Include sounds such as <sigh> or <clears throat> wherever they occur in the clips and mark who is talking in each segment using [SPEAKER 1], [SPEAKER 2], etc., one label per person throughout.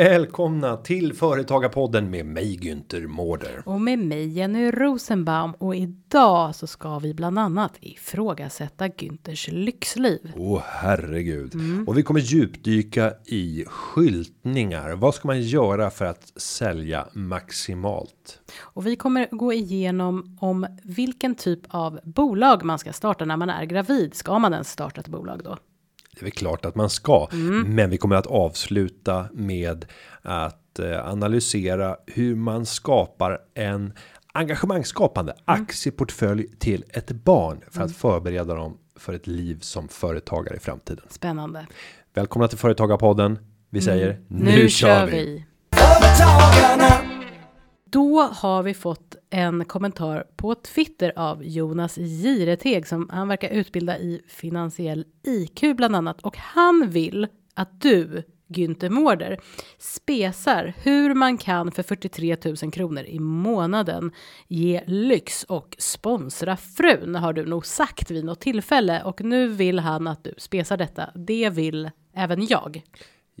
[SPEAKER 1] Välkomna till Företagarpodden med mig Günther Mårder.
[SPEAKER 2] Och med mig Jenny Rosenbaum och idag så ska vi bland annat ifrågasätta Günthers lyxliv.
[SPEAKER 1] Åh herregud. Och vi kommer djupdyka i skyltningar. Vad ska man göra för att sälja maximalt?
[SPEAKER 2] Och vi kommer gå igenom om vilken typ av bolag man ska starta när man är gravid. Ska man ens starta ett bolag då?
[SPEAKER 1] Det är väl klart att man ska, men vi kommer att avsluta med att eh, analysera hur man skapar en engagemangsskapande aktieportfölj till ett barn för att förbereda dem för ett liv som företagare i framtiden.
[SPEAKER 2] Spännande.
[SPEAKER 1] Välkomna till Företagarpodden. Vi säger
[SPEAKER 2] Nu, kör vi.
[SPEAKER 3] Företagarna.
[SPEAKER 2] Då har vi fått en kommentar på Twitter av Jonas Jireteg som han verkar utbilda i finansiell IQ bland annat och han vill att du Günther Mårder spesar hur man kan för 43 000 kronor i månaden ge lyx och sponsra frun har du nog sagt vid något tillfälle och nu vill han att du spesar detta. Det vill även jag.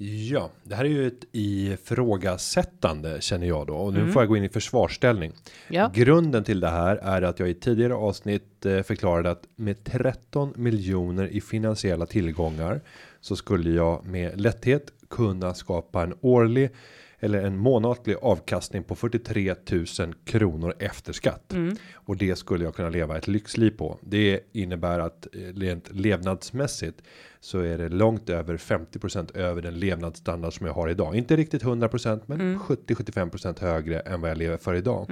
[SPEAKER 1] Ja, det här är ju ett ifrågasättande känner jag då och nu får jag gå in i försvarsställning.
[SPEAKER 2] Ja.
[SPEAKER 1] Grunden till det här är att jag i tidigare avsnitt eh, förklarade att med 13 miljoner i finansiella tillgångar så skulle jag med lätthet kunna skapa en årlig eller en månatlig avkastning på 43 000 kronor efter skatt och det skulle jag kunna leva ett lyxliv på. Det innebär att eh, rent levnadsmässigt så är det långt över 50% över den levnadsstandard som jag har idag. Inte riktigt 100% men 70 75% högre än vad jag lever för idag.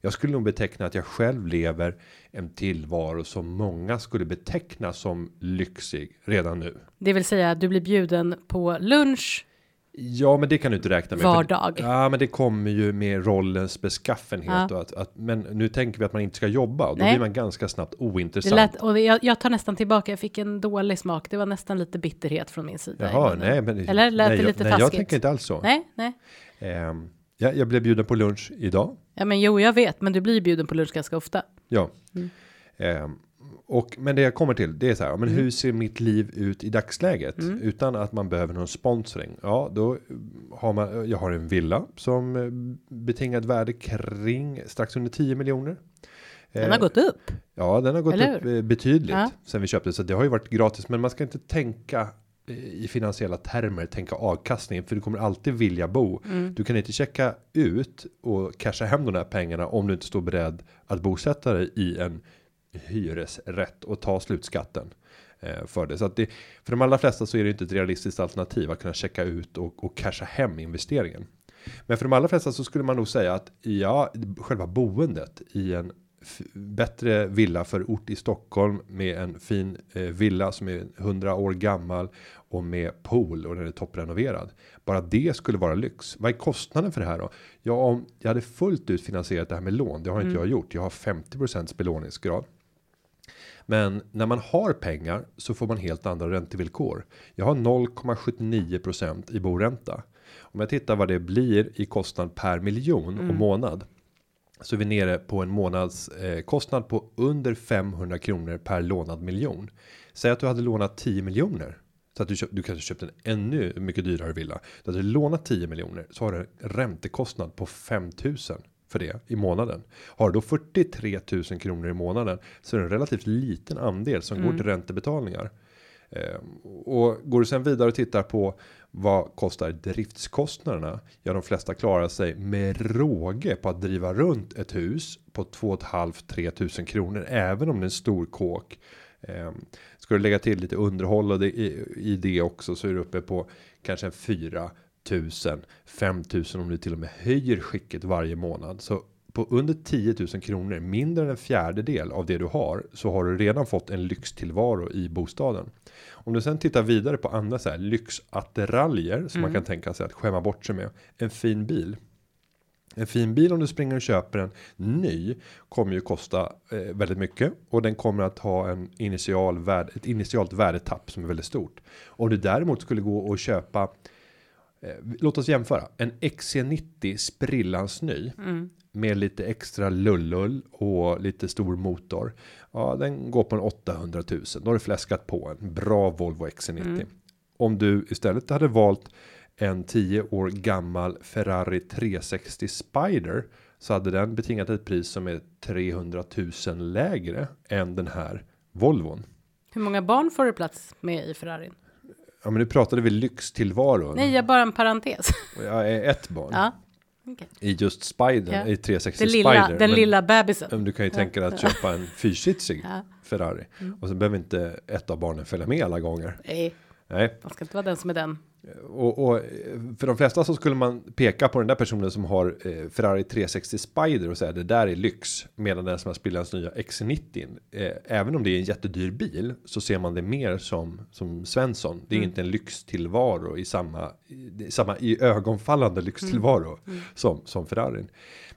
[SPEAKER 1] Jag skulle nog beteckna att jag själv lever en tillvaro som många skulle beteckna som lyxig redan nu.
[SPEAKER 2] Det vill säga du blir bjuden på lunch
[SPEAKER 1] Ja, men det kan du inte räkna med.
[SPEAKER 2] Var
[SPEAKER 1] för-
[SPEAKER 2] dag.
[SPEAKER 1] Ja, men det kommer ju med rollens beskaffenhet
[SPEAKER 2] Ja.
[SPEAKER 1] och att, att men nu tänker vi att man inte ska jobba och då
[SPEAKER 2] Nej.
[SPEAKER 1] blir man ganska snabbt
[SPEAKER 2] Det
[SPEAKER 1] ointressant.
[SPEAKER 2] lät, och jag, jag tar nästan tillbaka, jag fick en dålig smak. Det var nästan lite bitterhet från min sida.
[SPEAKER 1] Jaha, nej, men
[SPEAKER 2] Eller lät
[SPEAKER 1] nej,
[SPEAKER 2] det
[SPEAKER 1] jag,
[SPEAKER 2] lite
[SPEAKER 1] nej, jag
[SPEAKER 2] taskigt?
[SPEAKER 1] tänker inte alls så.
[SPEAKER 2] Nej, nej.
[SPEAKER 1] Ehm, ja, jag blev bjuden på lunch idag.
[SPEAKER 2] Ja, men jo, jag vet, men du blir bjuden på lunch ganska ofta.
[SPEAKER 1] Ja.
[SPEAKER 2] Mm.
[SPEAKER 1] Ehm, och men det jag kommer till det är så här, men
[SPEAKER 2] Mm.
[SPEAKER 1] hur ser mitt liv ut i dagsläget utan att man behöver någon sponsring? Ja, då eh, har man. Jag har en villa som eh, betingat värde kring strax under 10 miljoner.
[SPEAKER 2] Den
[SPEAKER 1] Eh,
[SPEAKER 2] har gått upp.
[SPEAKER 1] Ja, den har gått upp eh, betydligt
[SPEAKER 2] Ja.
[SPEAKER 1] sen vi köpte så det har ju varit gratis, men man ska inte tänka eh, i finansiella termer, tänka avkastning, för du kommer alltid vilja bo.
[SPEAKER 2] Mm.
[SPEAKER 1] Du kan inte checka ut och casha hem de här pengarna om du inte står beredd att bosätta dig i en hyresrätt och ta slutskatten eh, för det. Så att det för de allra flesta så är det inte ett realistiskt alternativ att kunna checka ut och, och casha hem investeringen. Men för de allra flesta så skulle man nog säga att ja, själva boendet i en bättre villa för ort i Stockholm med en fin eh, villa som är 100 år gammal och med pool och den är topprenoverad. Bara det skulle vara lyx. Vad är kostnaden för det här då? Ja, om jag hade fullt ut finansierat det här med lån. Det har inte jag gjort. Jag har 50% belåningsgrad. Men när man har pengar så får man helt andra räntevillkor. Jag har 0,79% i boränta. Om jag tittar vad det blir i kostnad per miljon och månad. Så är vi nere på en månads eh, kostnad på under 500 kronor per lånad miljon. Säg att du hade lånat 10 miljoner. Så att du, köpt, du kanske köpt en ännu mycket dyrare villa. Du hade lånat 10 miljoner så har du en räntekostnad på 5000 för det i månaden. Har du då 43 000 kronor i månaden så är det en relativt liten andel som går till räntebetalningar. Eh, och går du sen vidare och tittar på vad kostar driftskostnaderna? Ja, de flesta klarar sig med råge på att driva runt ett hus på 2,5-3 tusen kronor, även om det är en stor kåk. Eh, ska du lägga till lite underhåll och det, i, i det också så är du uppe på kanske en 4 tusen, 5 tusen om du till och med höjer skicket varje månad. Så på under 10 000 kronor, mindre än en fjärdedel av det du har, så har du redan fått en lyxtillvaro i bostaden. Om du sen tittar vidare på andra så här lyxattiraljer som man kan tänka sig att skämma bort sig med. En fin bil. En fin bil om du springer och köper en ny kommer ju kosta eh, väldigt mycket och den kommer att ha en initial värde, ett initialt värdetapp som är väldigt stort. Om du däremot skulle gå och köpa låt oss jämföra en XC90 sprillans ny
[SPEAKER 2] Mm.
[SPEAKER 1] med lite extra lullull och lite stor motor. Ja, den går på en 800 000. Då har du fläskat på en bra Volvo XC90.
[SPEAKER 2] Mm.
[SPEAKER 1] Om du istället hade valt en 10 år gammal Ferrari 360 Spider så hade den betingat ett pris som är 300 000 lägre än den här Volvon.
[SPEAKER 2] Hur många barn får du plats med i Ferrarin?
[SPEAKER 1] Ja, men nu pratade vi lyxtillvaro.
[SPEAKER 2] Nej, jag bara en parentes.
[SPEAKER 1] Jag är ett barn
[SPEAKER 2] ja. okej.
[SPEAKER 1] i just Spider
[SPEAKER 2] Ja.
[SPEAKER 1] i 360
[SPEAKER 2] Den lilla,
[SPEAKER 1] Spider.
[SPEAKER 2] den
[SPEAKER 1] men-
[SPEAKER 2] lilla bebisen.
[SPEAKER 1] Men du kan ju tänka dig att köpa en fyrsitsig
[SPEAKER 2] Ja. Mm.
[SPEAKER 1] Ferrari och så behöver inte ett av barnen följa med alla gånger.
[SPEAKER 2] Nej,
[SPEAKER 1] Nej,
[SPEAKER 2] man ska inte vara den som är den.
[SPEAKER 1] Och, och eh, för de flesta så skulle man peka på den där personen som har eh, Ferrari 360 Spider och säga det där är lyx medan den som har Spillans nya X90 eh, även om det är en jättedyr bil så ser man det mer som som Svensson. Det är
[SPEAKER 2] Mm.
[SPEAKER 1] inte en lyxtillvaro i samma i, samma i ögonfallande lyxtillvaro
[SPEAKER 2] Mm.
[SPEAKER 1] som som Ferrarin.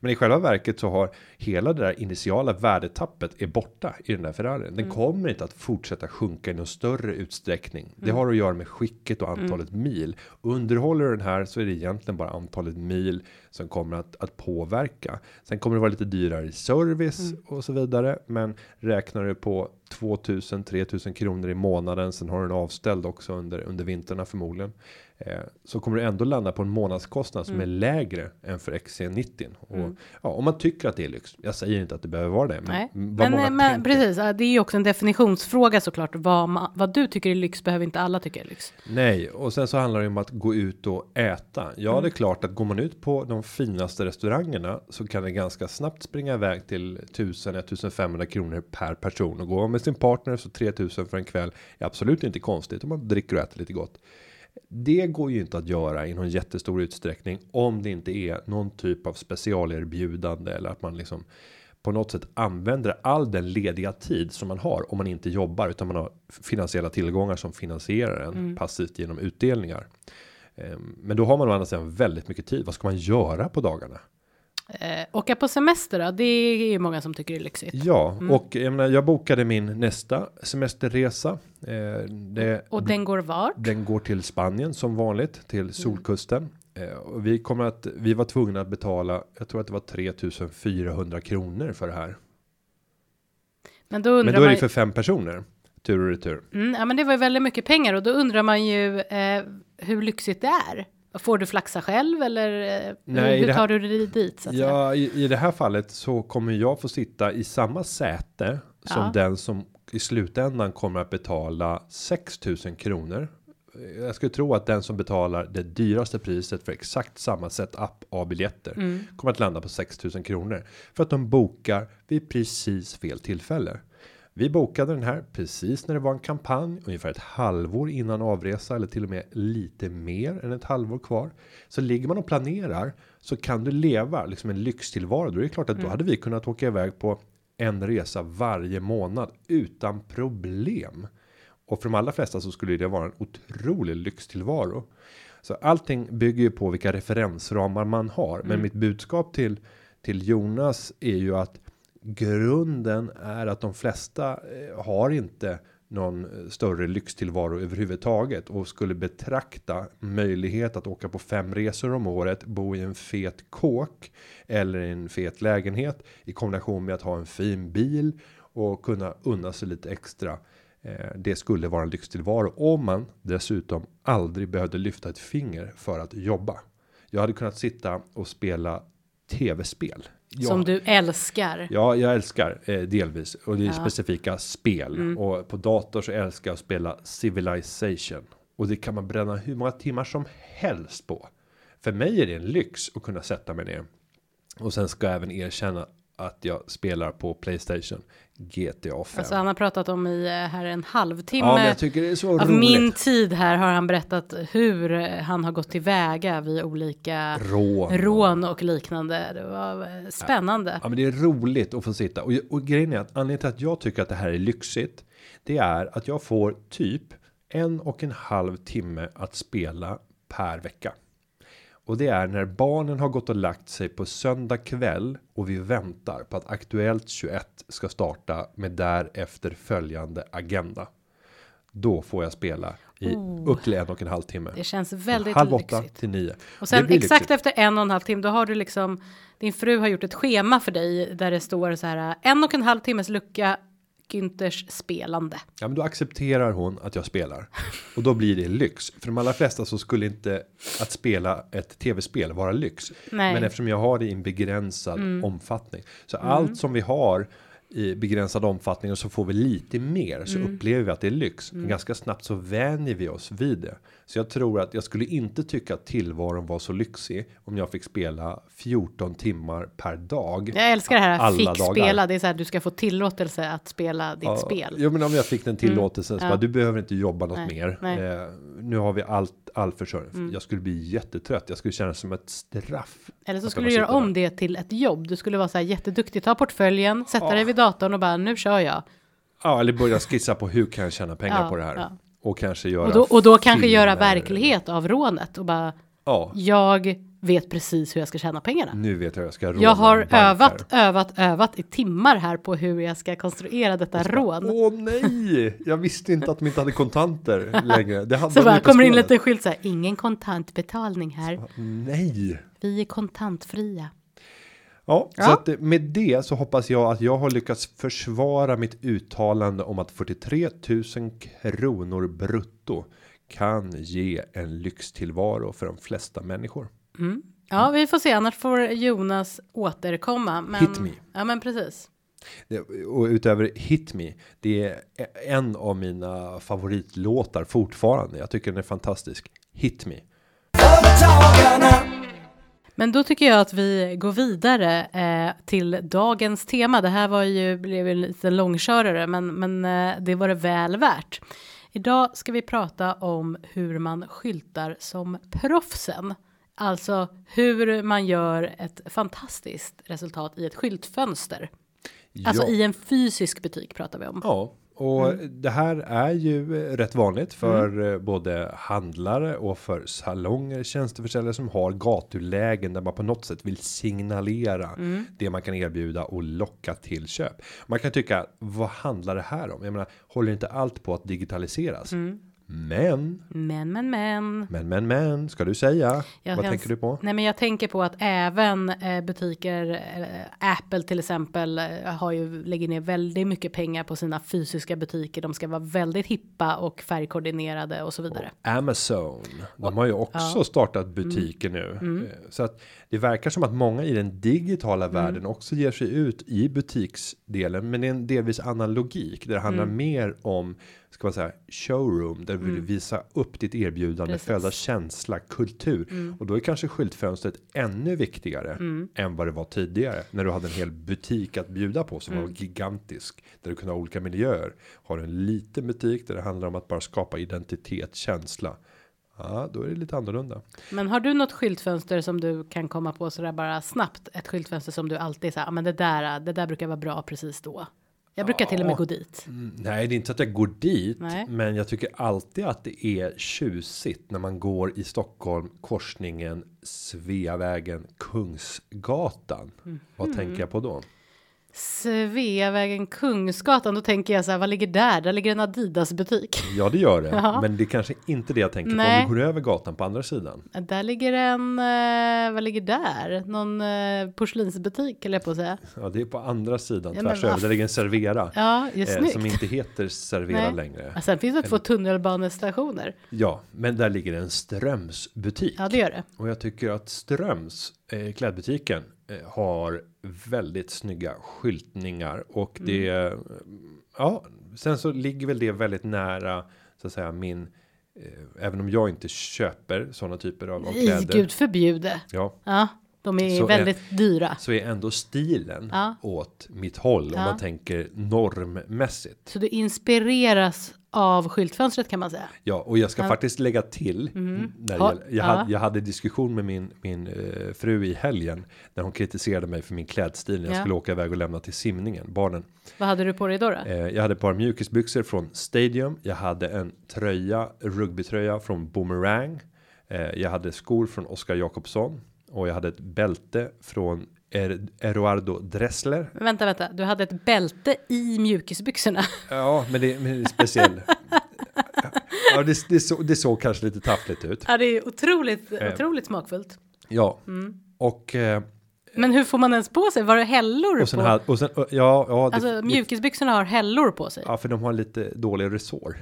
[SPEAKER 1] Men i själva verket så har hela det där initiala värdetappet är borta i den där Ferrarin.
[SPEAKER 2] Mm.
[SPEAKER 1] Den kommer inte att fortsätta sjunka i någon större utsträckning.
[SPEAKER 2] Mm.
[SPEAKER 1] Det har att göra med skicket och antalet mil. Underhåller du den här så är det egentligen bara antalet mil som kommer att, att påverka. Sen kommer det vara lite dyrare i service
[SPEAKER 2] Mm.
[SPEAKER 1] och så vidare. Men räknar du på 2000 3000 kronor i månaden. Sen har du en avställd också under under vinterna förmodligen. Eh, så kommer du ändå landa på en månadskostnad som är lägre än för XC90. Och ja, om man tycker att det är lyx. Jag säger inte att det behöver vara det. Men, vad
[SPEAKER 2] men, men precis, det är ju också en definitionsfråga såklart. Vad, ma- vad du tycker är lyx behöver inte alla tycka är lyx.
[SPEAKER 1] Nej, och sen så handlar det om att gå ut och äta. Ja,
[SPEAKER 2] Mm.
[SPEAKER 1] det är klart att går man ut på de finaste restaurangerna så kan det ganska snabbt springa iväg till 1000 1500 kronor per person och gå med sin partner så 3000 för en kväll är absolut inte konstigt om man dricker och äter lite gott. Det går ju inte att göra i någon jättestor utsträckning om det inte är någon typ av specialerbjudande eller att man liksom på något sätt använder all den lediga tid som man har om man inte jobbar utan man har finansiella tillgångar som finansierar en passivt genom utdelningar. Ehm, Men då har man å andra sidan väldigt mycket tid. Vad ska man göra på dagarna?
[SPEAKER 2] Eh, åka på semester då, det är ju många som tycker är lyxigt.
[SPEAKER 1] Ja, och jag menar, jag bokade min nästa semesterresa. Eh, det,
[SPEAKER 2] Och den går vart?
[SPEAKER 1] Den går till Spanien som vanligt till solkusten. Eh, och vi kommer att vi var tvungna att betala. Jag tror att det var 3400 kronor för det här.
[SPEAKER 2] Men då
[SPEAKER 1] Men då är det
[SPEAKER 2] ju,
[SPEAKER 1] för fem personer. Tur och retur.
[SPEAKER 2] mm, ja men det var ju väldigt mycket pengar och då undrar man ju eh, hur lyxigt det är. Får du flaxa själv eller eh,
[SPEAKER 1] Nej,
[SPEAKER 2] hur
[SPEAKER 1] det här-
[SPEAKER 2] tar du dig dit? Så att säga?
[SPEAKER 1] Ja, i, i det här fallet så kommer jag få sitta i samma säte som
[SPEAKER 2] Ja.
[SPEAKER 1] den som i slutändan kommer att betala 6000 kronor. Jag skulle tro att den som betalar det dyraste priset för exakt samma setup av biljetter
[SPEAKER 2] Mm.
[SPEAKER 1] kommer att landa på 6000 kronor för att de bokar vid precis fel tillfälle. Vi bokade den här precis när det var en kampanj ungefär ett halvår innan avresa eller till och med lite mer än ett halvår kvar. Så ligger man och planerar så kan du leva liksom en lyxtillvaro. Då är det klart att då hade vi kunnat åka iväg på en resa varje månad utan problem. Och för de allra flesta så skulle det vara en otrolig lyxtillvaro. Så allting bygger ju på vilka referensramar man har. Men mitt budskap till till Jonas är ju att grunden är att de flesta eh, har inte någon eh, större lyxtillvaro överhuvudtaget och skulle betrakta möjlighet att åka på fem resor om året, bo i en fet kåk eller i en fet lägenhet i kombination med att ha en fin bil och kunna unna sig lite extra. Eh, det skulle vara en lyxtillvaro om man dessutom aldrig behövde lyfta ett finger för att jobba. Jag hade kunnat sitta och spela tv-spel. Ja.
[SPEAKER 2] Som du älskar.
[SPEAKER 1] Ja, jag älskar eh, delvis och det är
[SPEAKER 2] Ja.
[SPEAKER 1] specifika spel och på dator så älskar jag att spela Civilization och det kan man bränna hur många timmar som helst på. För mig är det en lyx att kunna sätta mig ner och sen ska jag även erkänna att jag spelar på Playstation GTA 5.
[SPEAKER 2] Alltså han har pratat om i eh, här en halvtimme.
[SPEAKER 1] ja, men jag tycker det är så
[SPEAKER 2] Av
[SPEAKER 1] roligt.
[SPEAKER 2] min tid här har han berättat hur han har gått tillväga vid olika
[SPEAKER 1] rån.
[SPEAKER 2] rån och liknande. Det var eh, spännande.
[SPEAKER 1] Ja, men det är roligt att få sitta och, och grejen är att anledningen till att jag tycker att det här är lyxigt. Det är att jag får typ en och en halv timme att spela per vecka. Och det är när barnen har gått och lagt sig på söndag kväll och vi väntar på att Aktuellt 21 ska starta med därefter följande agenda. Då får jag spela i till en och en halv timme.
[SPEAKER 2] Oh. Det känns väldigt
[SPEAKER 1] Halv åtta
[SPEAKER 2] lyxigt.
[SPEAKER 1] till nio.
[SPEAKER 2] Och sen exakt
[SPEAKER 1] lyxigt.
[SPEAKER 2] efter en och en halv timme, då har du liksom din fru har gjort ett schema för dig där det står så här en och en halv timmes lucka Günthers spelande.
[SPEAKER 1] Ja, men då accepterar hon att jag spelar och då blir det lyx. För de allra flesta så skulle inte att spela ett tv-spel vara lyx.
[SPEAKER 2] Nej. Mm.
[SPEAKER 1] Men eftersom jag har det i en begränsad omfattning så allt som vi har i begränsad omfattning och så får vi lite mer så
[SPEAKER 2] Mm.
[SPEAKER 1] upplever vi att det är lyx. Men ganska snabbt så vänjer vi oss vid det. Så jag tror att jag skulle inte tycka att tillvaron var så lyxig om jag fick spela 14 timmar per dag.
[SPEAKER 2] Jag älskar det här
[SPEAKER 1] alla
[SPEAKER 2] fick
[SPEAKER 1] dagar.
[SPEAKER 2] spela. Det är så här du ska få tillåtelse att spela ditt
[SPEAKER 1] Ja,
[SPEAKER 2] spel. Mm.
[SPEAKER 1] Jo men om jag fick den tillåtelsen så
[SPEAKER 2] Ja.
[SPEAKER 1] bara, du behöver inte jobba något
[SPEAKER 2] Nej,
[SPEAKER 1] mer.
[SPEAKER 2] nej. Mm.
[SPEAKER 1] Eh, nu har vi allt, all försörjning. Jag skulle bli jättetrött. Jag skulle känna som ett straff.
[SPEAKER 2] Eller så skulle du göra om det till ett jobb. Du skulle vara så här jätteduktig, ta portföljen, sätta dig vid datorn och bara nu kör jag.
[SPEAKER 1] Ja, eller börja skissa på hur kan jag tjäna pengar
[SPEAKER 2] Ja,
[SPEAKER 1] på det här.
[SPEAKER 2] ja.
[SPEAKER 1] Och kanske göra
[SPEAKER 2] Och då, och då kanske göra verklighet av rånet och bara
[SPEAKER 1] Ja,
[SPEAKER 2] jag vet precis hur jag ska tjäna pengarna.
[SPEAKER 1] nu vet jag hur jag ska råna
[SPEAKER 2] Jag har övat, övat, övat i timmar här på hur jag ska konstruera detta rån.
[SPEAKER 1] Åh nej! Jag visste inte att de inte hade kontanter <laughs> längre. Det hade
[SPEAKER 2] Så bara kommer in lite skylt så här, ingen kontantbetalning här.
[SPEAKER 1] Nej!
[SPEAKER 2] Vi är kontantfria.
[SPEAKER 1] Ja, så
[SPEAKER 2] Ja.
[SPEAKER 1] att eh, med det så hoppas jag att jag har lyckats försvara mitt uttalande om att 43 000 kronor brutto kan ge en lyxtillvaro för de flesta människor.
[SPEAKER 2] Ja, vi får se, annars får Jonas återkomma. Men,
[SPEAKER 1] Hit me.
[SPEAKER 2] Ja, men precis.
[SPEAKER 1] Det, och utöver Hit Me, det är en av mina favoritlåtar fortfarande. Jag tycker den är fantastisk. Hit Me.
[SPEAKER 2] Men då tycker jag att vi går vidare eh, till dagens tema. Det här var ju, blev ju en liten långkörare, men, men eh, det var det väl värt. Idag ska vi prata om hur man skyltar som proffsen. Alltså hur man gör ett fantastiskt resultat i ett skyltfönster. Alltså
[SPEAKER 1] ja.
[SPEAKER 2] i en fysisk butik pratar vi om.
[SPEAKER 1] Ja, och
[SPEAKER 2] Mm.
[SPEAKER 1] det här är ju rätt vanligt för eh, både handlare och för salonger, tjänsteförsäljare som har gatulägen där man på något sätt vill signalera
[SPEAKER 2] Mm.
[SPEAKER 1] det man kan erbjuda och locka till köp. Man kan tycka vad handlar det här om? Jag menar, håller inte allt på att digitaliseras?
[SPEAKER 2] Mm.
[SPEAKER 1] Men,
[SPEAKER 2] Men, men, men.
[SPEAKER 1] men, men, men, ska du säga?
[SPEAKER 2] Jag
[SPEAKER 1] vad tänker du på?
[SPEAKER 2] Nej, men jag tänker på att även eh, butiker, eh, Apple till exempel, eh, har ju lägger ner väldigt mycket pengar på sina fysiska butiker. De ska vara väldigt hippa och färgkoordinerade och så vidare.
[SPEAKER 1] Amazon. De har ju också startat butiker nu. Eh, Så att det verkar som att många i den digitala världen också ger sig ut i butiksdelen. Men det är en delvis annan logik. Där det handlar mer om, ska man säga, showroom. Där du vill visa upp ditt erbjudande,
[SPEAKER 2] Precis.
[SPEAKER 1] föda känsla, kultur. Och då är kanske skyltfönstret ännu viktigare än vad det var tidigare. När du hade en hel butik att bjuda på som var gigantisk. Där du kunde ha olika miljöer. Har du en liten butik där det handlar om att bara skapa identitet, känsla. Ja, då är det lite annorlunda.
[SPEAKER 2] Men har du något skyltfönster som du kan komma på sådär bara snabbt? Ett skyltfönster som du alltid säger, ah, men det där, det där brukar vara bra precis då. Jag brukar till och med
[SPEAKER 1] Ja.
[SPEAKER 2] gå dit.
[SPEAKER 1] Mm, nej, det är inte så att jag går dit,
[SPEAKER 2] Nej.
[SPEAKER 1] men jag tycker alltid att det är tjusigt när man går i Stockholm korsningen Sveavägen Kungsgatan.
[SPEAKER 2] Mhm.
[SPEAKER 1] Vad tänker jag på då?
[SPEAKER 2] Sveavägen Kungsgatan, då tänker jag så här, vad ligger där? Där ligger en Adidas butik.
[SPEAKER 1] Ja, det gör det, <laughs>
[SPEAKER 2] Ja.
[SPEAKER 1] men det är kanske inte det jag tänker på
[SPEAKER 2] Nej.
[SPEAKER 1] om du går över gatan på andra sidan.
[SPEAKER 2] Där ligger en, eh, vad ligger där? Någon eh, porslinsbutik eller jag på att säga.
[SPEAKER 1] Ja, det är på andra sidan
[SPEAKER 2] Ja, men
[SPEAKER 1] tvärs över.
[SPEAKER 2] vad
[SPEAKER 1] Där ligger en Servera.
[SPEAKER 2] Ja, är
[SPEAKER 1] eh, som inte heter Servera
[SPEAKER 2] Nej.
[SPEAKER 1] längre.
[SPEAKER 2] Ja, sen finns det två tunnelbanestationer.
[SPEAKER 1] Ja, men där ligger en Strömsbutik.
[SPEAKER 2] Ja, det gör det.
[SPEAKER 1] Och jag tycker att Ströms eh, klädbutiken eh, har väldigt snygga skyltningar och det
[SPEAKER 2] Mm.
[SPEAKER 1] ja, sen så ligger väl det väldigt nära så att säga min eh, även om jag inte köper sådana typer av, av kläder.
[SPEAKER 2] gud förbjude.
[SPEAKER 1] Ja,
[SPEAKER 2] Ja, de är
[SPEAKER 1] Så är-
[SPEAKER 2] väldigt dyra.
[SPEAKER 1] så är ändå stilen
[SPEAKER 2] Ja.
[SPEAKER 1] åt mitt håll om
[SPEAKER 2] Ja.
[SPEAKER 1] man tänker normmässigt.
[SPEAKER 2] Så du inspireras av skyltfönstret kan man säga.
[SPEAKER 1] Ja, och jag ska
[SPEAKER 2] Ja.
[SPEAKER 1] Faktiskt lägga till. När
[SPEAKER 2] Ha-
[SPEAKER 1] jag, jag,
[SPEAKER 2] ja.
[SPEAKER 1] hade, jag hade diskussion med min, min eh, fru i helgen. När hon kritiserade mig för min klädstil. När jag
[SPEAKER 2] Ja.
[SPEAKER 1] skulle åka iväg och lämna till simningen, barnen.
[SPEAKER 2] Vad hade du på dig då? då?
[SPEAKER 1] Eh, jag hade ett par mjukisbyxor från Stadium. Jag hade en tröja, rugbytröja från Boomerang. Eh, jag hade skor från Oscar Jakobsson. Och jag hade ett bälte från er, Eroardo Dressler.
[SPEAKER 2] Men Vänta, vänta. Du hade ett bälte i mjukisbyxorna.
[SPEAKER 1] Ja, men det, men det är speciell. ja, det, det, så, det såg kanske lite taffligt ut.
[SPEAKER 2] Ja, det är otroligt,
[SPEAKER 1] Eh.
[SPEAKER 2] otroligt smakfullt.
[SPEAKER 1] Ja,
[SPEAKER 2] Mm.
[SPEAKER 1] och eh,
[SPEAKER 2] Men hur får man ens på sig? Var det hällor
[SPEAKER 1] och
[SPEAKER 2] på?
[SPEAKER 1] hade och sen ja, ja,
[SPEAKER 2] alltså mjukisbyxorna har hällor på sig.
[SPEAKER 1] ja, för de har lite dålig resår.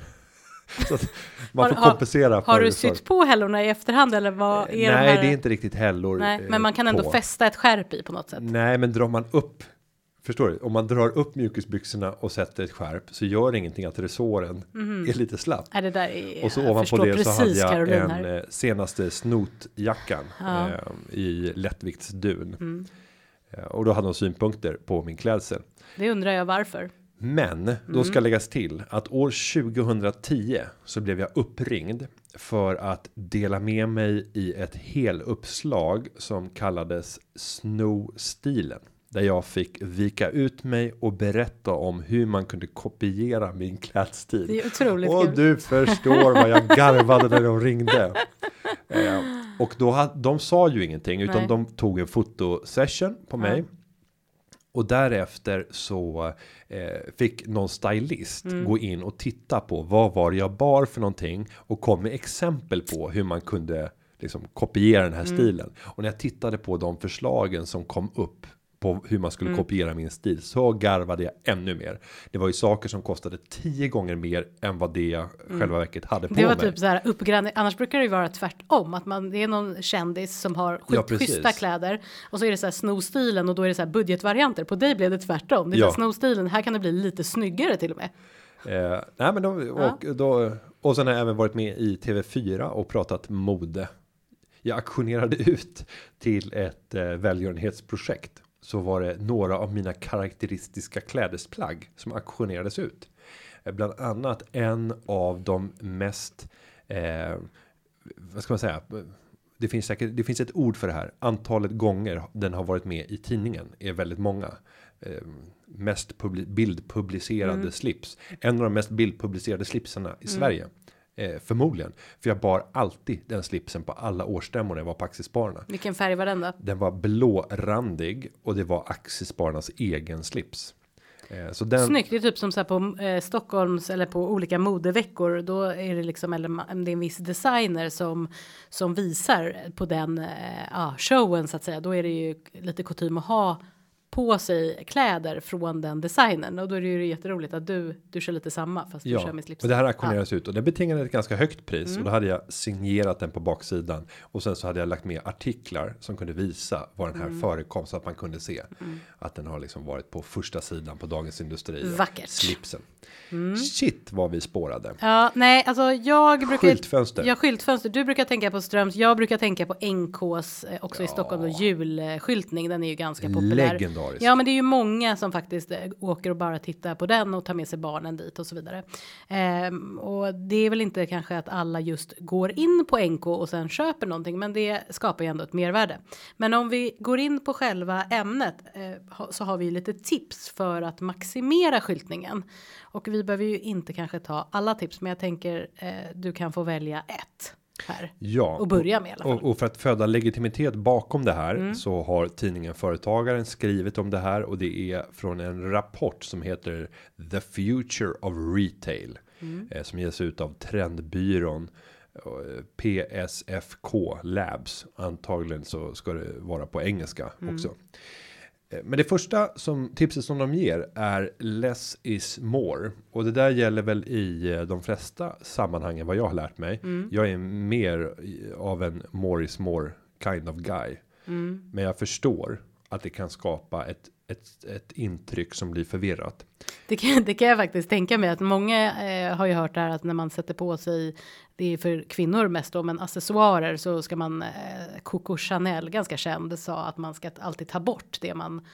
[SPEAKER 1] Så att <laughs> man
[SPEAKER 2] Har-
[SPEAKER 1] får
[SPEAKER 2] har-
[SPEAKER 1] kompensera för
[SPEAKER 2] Har du sytt på hällorna i efterhand eller vad är
[SPEAKER 1] Nej,
[SPEAKER 2] de här?
[SPEAKER 1] det är inte riktigt hällor.
[SPEAKER 2] Nej,
[SPEAKER 1] eh,
[SPEAKER 2] men man kan ändå
[SPEAKER 1] på.
[SPEAKER 2] fästa ett skärp i på något sätt.
[SPEAKER 1] Nej, men drar man upp Förstår du? Om man drar upp mjukisbyxorna och sätter ett skärp så gör det ingenting att resåren är lite slapp.
[SPEAKER 2] Där är,
[SPEAKER 1] Och så ovanpå det så hade jag
[SPEAKER 2] Caroline
[SPEAKER 1] en
[SPEAKER 2] här.
[SPEAKER 1] eh, senaste snotjackan
[SPEAKER 2] Ja.
[SPEAKER 1] eh, i lättviktsdun.
[SPEAKER 2] Mm.
[SPEAKER 1] Eh, och då hade de synpunkter på min klädsel.
[SPEAKER 2] Det undrar jag varför.
[SPEAKER 1] Men då
[SPEAKER 2] Mm.
[SPEAKER 1] ska läggas till att år 2010 så blev jag uppringd för att dela med mig i ett heluppslag som kallades Sno-stilen. Där jag fick vika ut mig och berätta om hur man kunde kopiera min klädstil.
[SPEAKER 2] Det är otroligt
[SPEAKER 1] Och
[SPEAKER 2] kul.
[SPEAKER 1] du förstår vad jag garvade när de ringde. <laughs> Eh, och då hade, de sa ju ingenting utan
[SPEAKER 2] Nej.
[SPEAKER 1] de tog en fotosession på mig. Och därefter så eh, fick någon stylist
[SPEAKER 2] Mm.
[SPEAKER 1] gå in och titta på vad var det jag bar för någonting och kom med exempel på hur man kunde liksom kopiera den här
[SPEAKER 2] Mm.
[SPEAKER 1] stilen. Och när jag tittade på de förslagen som kom upp på hur man
[SPEAKER 2] Mm.
[SPEAKER 1] skulle kopiera min stil så garvade jag ännu mer. Det var ju saker som kostade tio gånger mer än vad det jag själva verket hade på
[SPEAKER 2] Mm. Det var
[SPEAKER 1] mig.
[SPEAKER 2] typ så här uppgradering. Annars brukar det ju vara tvärtom. Att man, det är någon kändis som har
[SPEAKER 1] Ja,
[SPEAKER 2] skit,
[SPEAKER 1] precis.
[SPEAKER 2] schyssta kläder. Och så är det så här snostilen och då är det så här budgetvarianter. På dig blev det tvärtom. Det är
[SPEAKER 1] Ja.
[SPEAKER 2] ja. snostilen. Här kan det bli lite snyggare till och med.
[SPEAKER 1] Eh, nej men då, och, då, och sen har jag även varit med i TV4 och pratat mode. Jag aktionerade <laughs> ut till ett eh, välgörenhetsprojekt. Så var det några av mina karaktäristiska klädesplagg som auktionerades ut. Eh, bland annat en av de mest, eh, vad ska man säga? Det finns säkert, det finns ett ord för det här. Antalet gånger den har varit med i tidningen är väldigt många. Eh, mest publi- bildpublicerade slips. En av de mest bildpublicerade slipsarna i Sverige. Eh, förmodligen. För jag bar alltid den slipsen på alla årsstämmor när jag var på Aktiespararna.
[SPEAKER 2] Vilken färg var den då?
[SPEAKER 1] Den var blårandig och det var Aktiespararnas egen slips. Eh, så den,
[SPEAKER 2] Snyggt, det är typ som så här på eh, Stockholms eller på olika modeveckor. Då är det liksom eller det är en viss designer som som visar på den eh, ja, showen så att säga. Då är det ju lite kutym att ha på sig kläder från den designern och då är det ju jätteroligt att du du kör lite samma fast du
[SPEAKER 1] Ja,
[SPEAKER 2] kör med slips.
[SPEAKER 1] och det här auktioneras ut och den betingade ett ganska högt pris och då hade jag signerat den på baksidan och sen så hade jag lagt med artiklar som kunde visa var den här förekom så att man kunde se att den har liksom varit på första sidan på Dagens Industri.
[SPEAKER 2] Vackert.
[SPEAKER 1] Slipsen. Shit vad vi spårade.
[SPEAKER 2] Ja, nej, alltså jag brukar
[SPEAKER 1] Skyltfönster.
[SPEAKER 2] Ja, skyltfönster. Du brukar tänka på Ströms. Jag brukar tänka på NKs eh, också i Stockholm och julskyltning. Den är ju ganska populär
[SPEAKER 1] legendariskt.
[SPEAKER 2] Ja, men det är ju många som faktiskt eh, åker och bara tittar på den och tar med sig barnen dit och så vidare. Ehm, och det är väl inte kanske att alla just går in på NK och sen köper någonting, men det skapar ju ändå ett mervärde. Men om vi går in på själva ämnet eh, så har vi lite tips för att maximera skyltningen. Och vi behöver ju inte kanske ta alla tips, men jag tänker eh, du kan få välja ett här.
[SPEAKER 1] Ja,
[SPEAKER 2] Och börja med i alla fall.
[SPEAKER 1] Och, och för att föda legitimitet bakom det här
[SPEAKER 2] Mm.
[SPEAKER 1] så har tidningen Företagaren skrivit om det här och det är från en rapport som heter The Future of Retail
[SPEAKER 2] Mm.
[SPEAKER 1] eh, som ges ut av Trendbyrån eh, PSFK Labs. Antagligen så ska det vara på engelska
[SPEAKER 2] Mm.
[SPEAKER 1] också. Eh, Men det första som tipset som de ger är less is more och det där gäller väl i eh, de flesta sammanhangen vad jag har lärt mig.
[SPEAKER 2] Mm.
[SPEAKER 1] Jag är mer i- av en more is more kind of guy,
[SPEAKER 2] Mm.
[SPEAKER 1] men jag förstår att det kan skapa ett ett, ett intryck som blir förvirrat.
[SPEAKER 2] Det kan, det kan jag faktiskt tänka mig att många eh, har ju hört det här att när man sätter på sig, det är för kvinnor mest då, men accessoarer så ska man, eh, Coco Chanel, ganska känd, sa att man ska alltid ta bort det man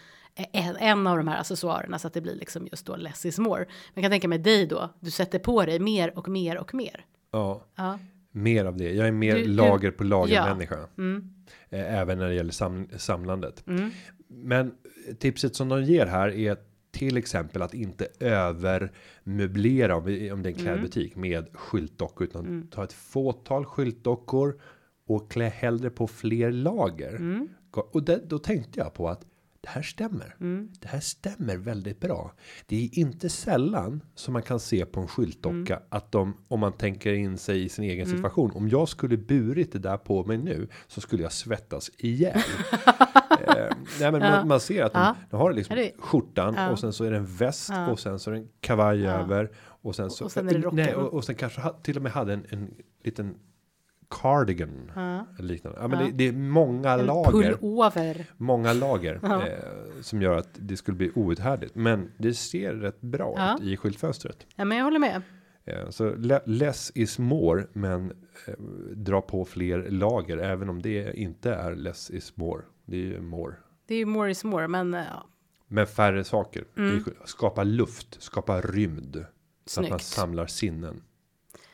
[SPEAKER 2] en, en av de här accessoarerna så att det blir liksom just då less is more. Men kan tänka mig dig då, du sätter på dig mer och mer och mer.
[SPEAKER 1] Ja,
[SPEAKER 2] Ja.
[SPEAKER 1] mer av det. Jag är mer
[SPEAKER 2] Du- du-
[SPEAKER 1] lager på lager
[SPEAKER 2] Ja.
[SPEAKER 1] människa.
[SPEAKER 2] Mm.
[SPEAKER 1] Eh, Även när det gäller sam samlandet.
[SPEAKER 2] Mm.
[SPEAKER 1] Men tipset som de ger här är till exempel att inte övermöblera om, om det är en
[SPEAKER 2] Mm.
[SPEAKER 1] klädbutik med skyltdockor utan ta ett fåtal skyltdockor och klä hellre på fler lager.
[SPEAKER 2] Mm.
[SPEAKER 1] Och det, då tänkte jag på att det här stämmer.
[SPEAKER 2] Mm.
[SPEAKER 1] Det här stämmer väldigt bra. Det är inte sällan som man kan se på en skyltdocka
[SPEAKER 2] Mm.
[SPEAKER 1] att de om man tänker in sig i sin egen situation. Om jag skulle burit det där på mig nu så skulle jag svettas ihjäl. <laughs> eh, nej, men man, man ser att de, de har liksom skjortan och sen så är det en väst och sen så är det en kavaj över och sen så
[SPEAKER 2] och sen är det rocken.
[SPEAKER 1] nej, och, och sen kanske ha, till och med hade en, en liten cardigan
[SPEAKER 2] Ja.
[SPEAKER 1] liknande. Ja, men
[SPEAKER 2] Ja.
[SPEAKER 1] det, det är många
[SPEAKER 2] En
[SPEAKER 1] lager
[SPEAKER 2] pullover.
[SPEAKER 1] många lager
[SPEAKER 2] Ja.
[SPEAKER 1] eh, som gör att det skulle bli outhärdligt. Men det ser rätt bra ut i skyltfönstret.
[SPEAKER 2] Ja, men jag håller med.
[SPEAKER 1] Eh, så le- less is more, men eh, dra på fler lager, även om det inte är less is more. Det är ju more.
[SPEAKER 2] Det är ju more is more, men eh, ja,
[SPEAKER 1] Men färre saker.
[SPEAKER 2] Mm.
[SPEAKER 1] Skapa luft, skapa rymd. Så att man
[SPEAKER 2] Snyggt.
[SPEAKER 1] samlar sinnen.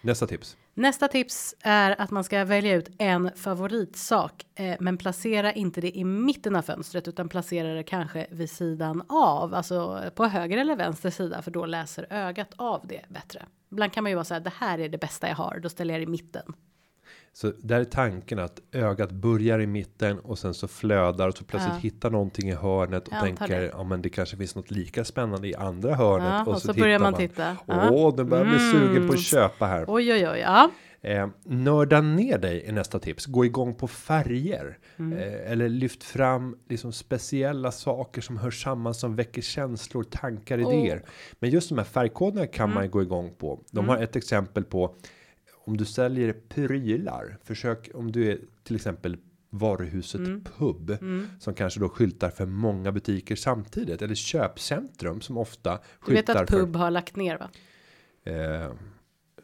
[SPEAKER 1] Nästa tips.
[SPEAKER 2] Nästa tips är att man ska välja ut en favoritsak, eh, men placera inte det i mitten av fönstret utan placera det kanske vid sidan av, alltså på höger eller vänster sida, för då läser ögat av det bättre. Ibland kan man ju vara så här, det här är det bästa jag har, då ställer jag det i mitten.
[SPEAKER 1] Så där är tanken att ögat börjar i mitten och sen så flödar och så plötsligt
[SPEAKER 2] Ja.
[SPEAKER 1] hittar någonting i hörnet och tänker
[SPEAKER 2] det.
[SPEAKER 1] ja men det kanske finns något lika spännande i andra hörnet
[SPEAKER 2] Ja, och så
[SPEAKER 1] tittar
[SPEAKER 2] börjar man titta. Ja.
[SPEAKER 1] Åh, nu börjar jag bli sugen på
[SPEAKER 2] Mm.
[SPEAKER 1] att köpa här.
[SPEAKER 2] Oj, oj, oj, ja.
[SPEAKER 1] Eh, nörda ner dig är nästa tips. Gå igång på färger
[SPEAKER 2] Mm.
[SPEAKER 1] eh, eller lyft fram liksom speciella saker som hör samman som väcker känslor, tankar,
[SPEAKER 2] Oh.
[SPEAKER 1] idéer. Men just de här färgkoderna kan
[SPEAKER 2] Mm.
[SPEAKER 1] man gå igång på. De har ett exempel på om du säljer prylar. Försök om du är till exempel varuhuset
[SPEAKER 2] Mm.
[SPEAKER 1] pub som kanske då skyltar för många butiker samtidigt eller köpcentrum som ofta
[SPEAKER 2] Du vet
[SPEAKER 1] skyltar
[SPEAKER 2] att pub har lagt ner va?
[SPEAKER 1] för eh,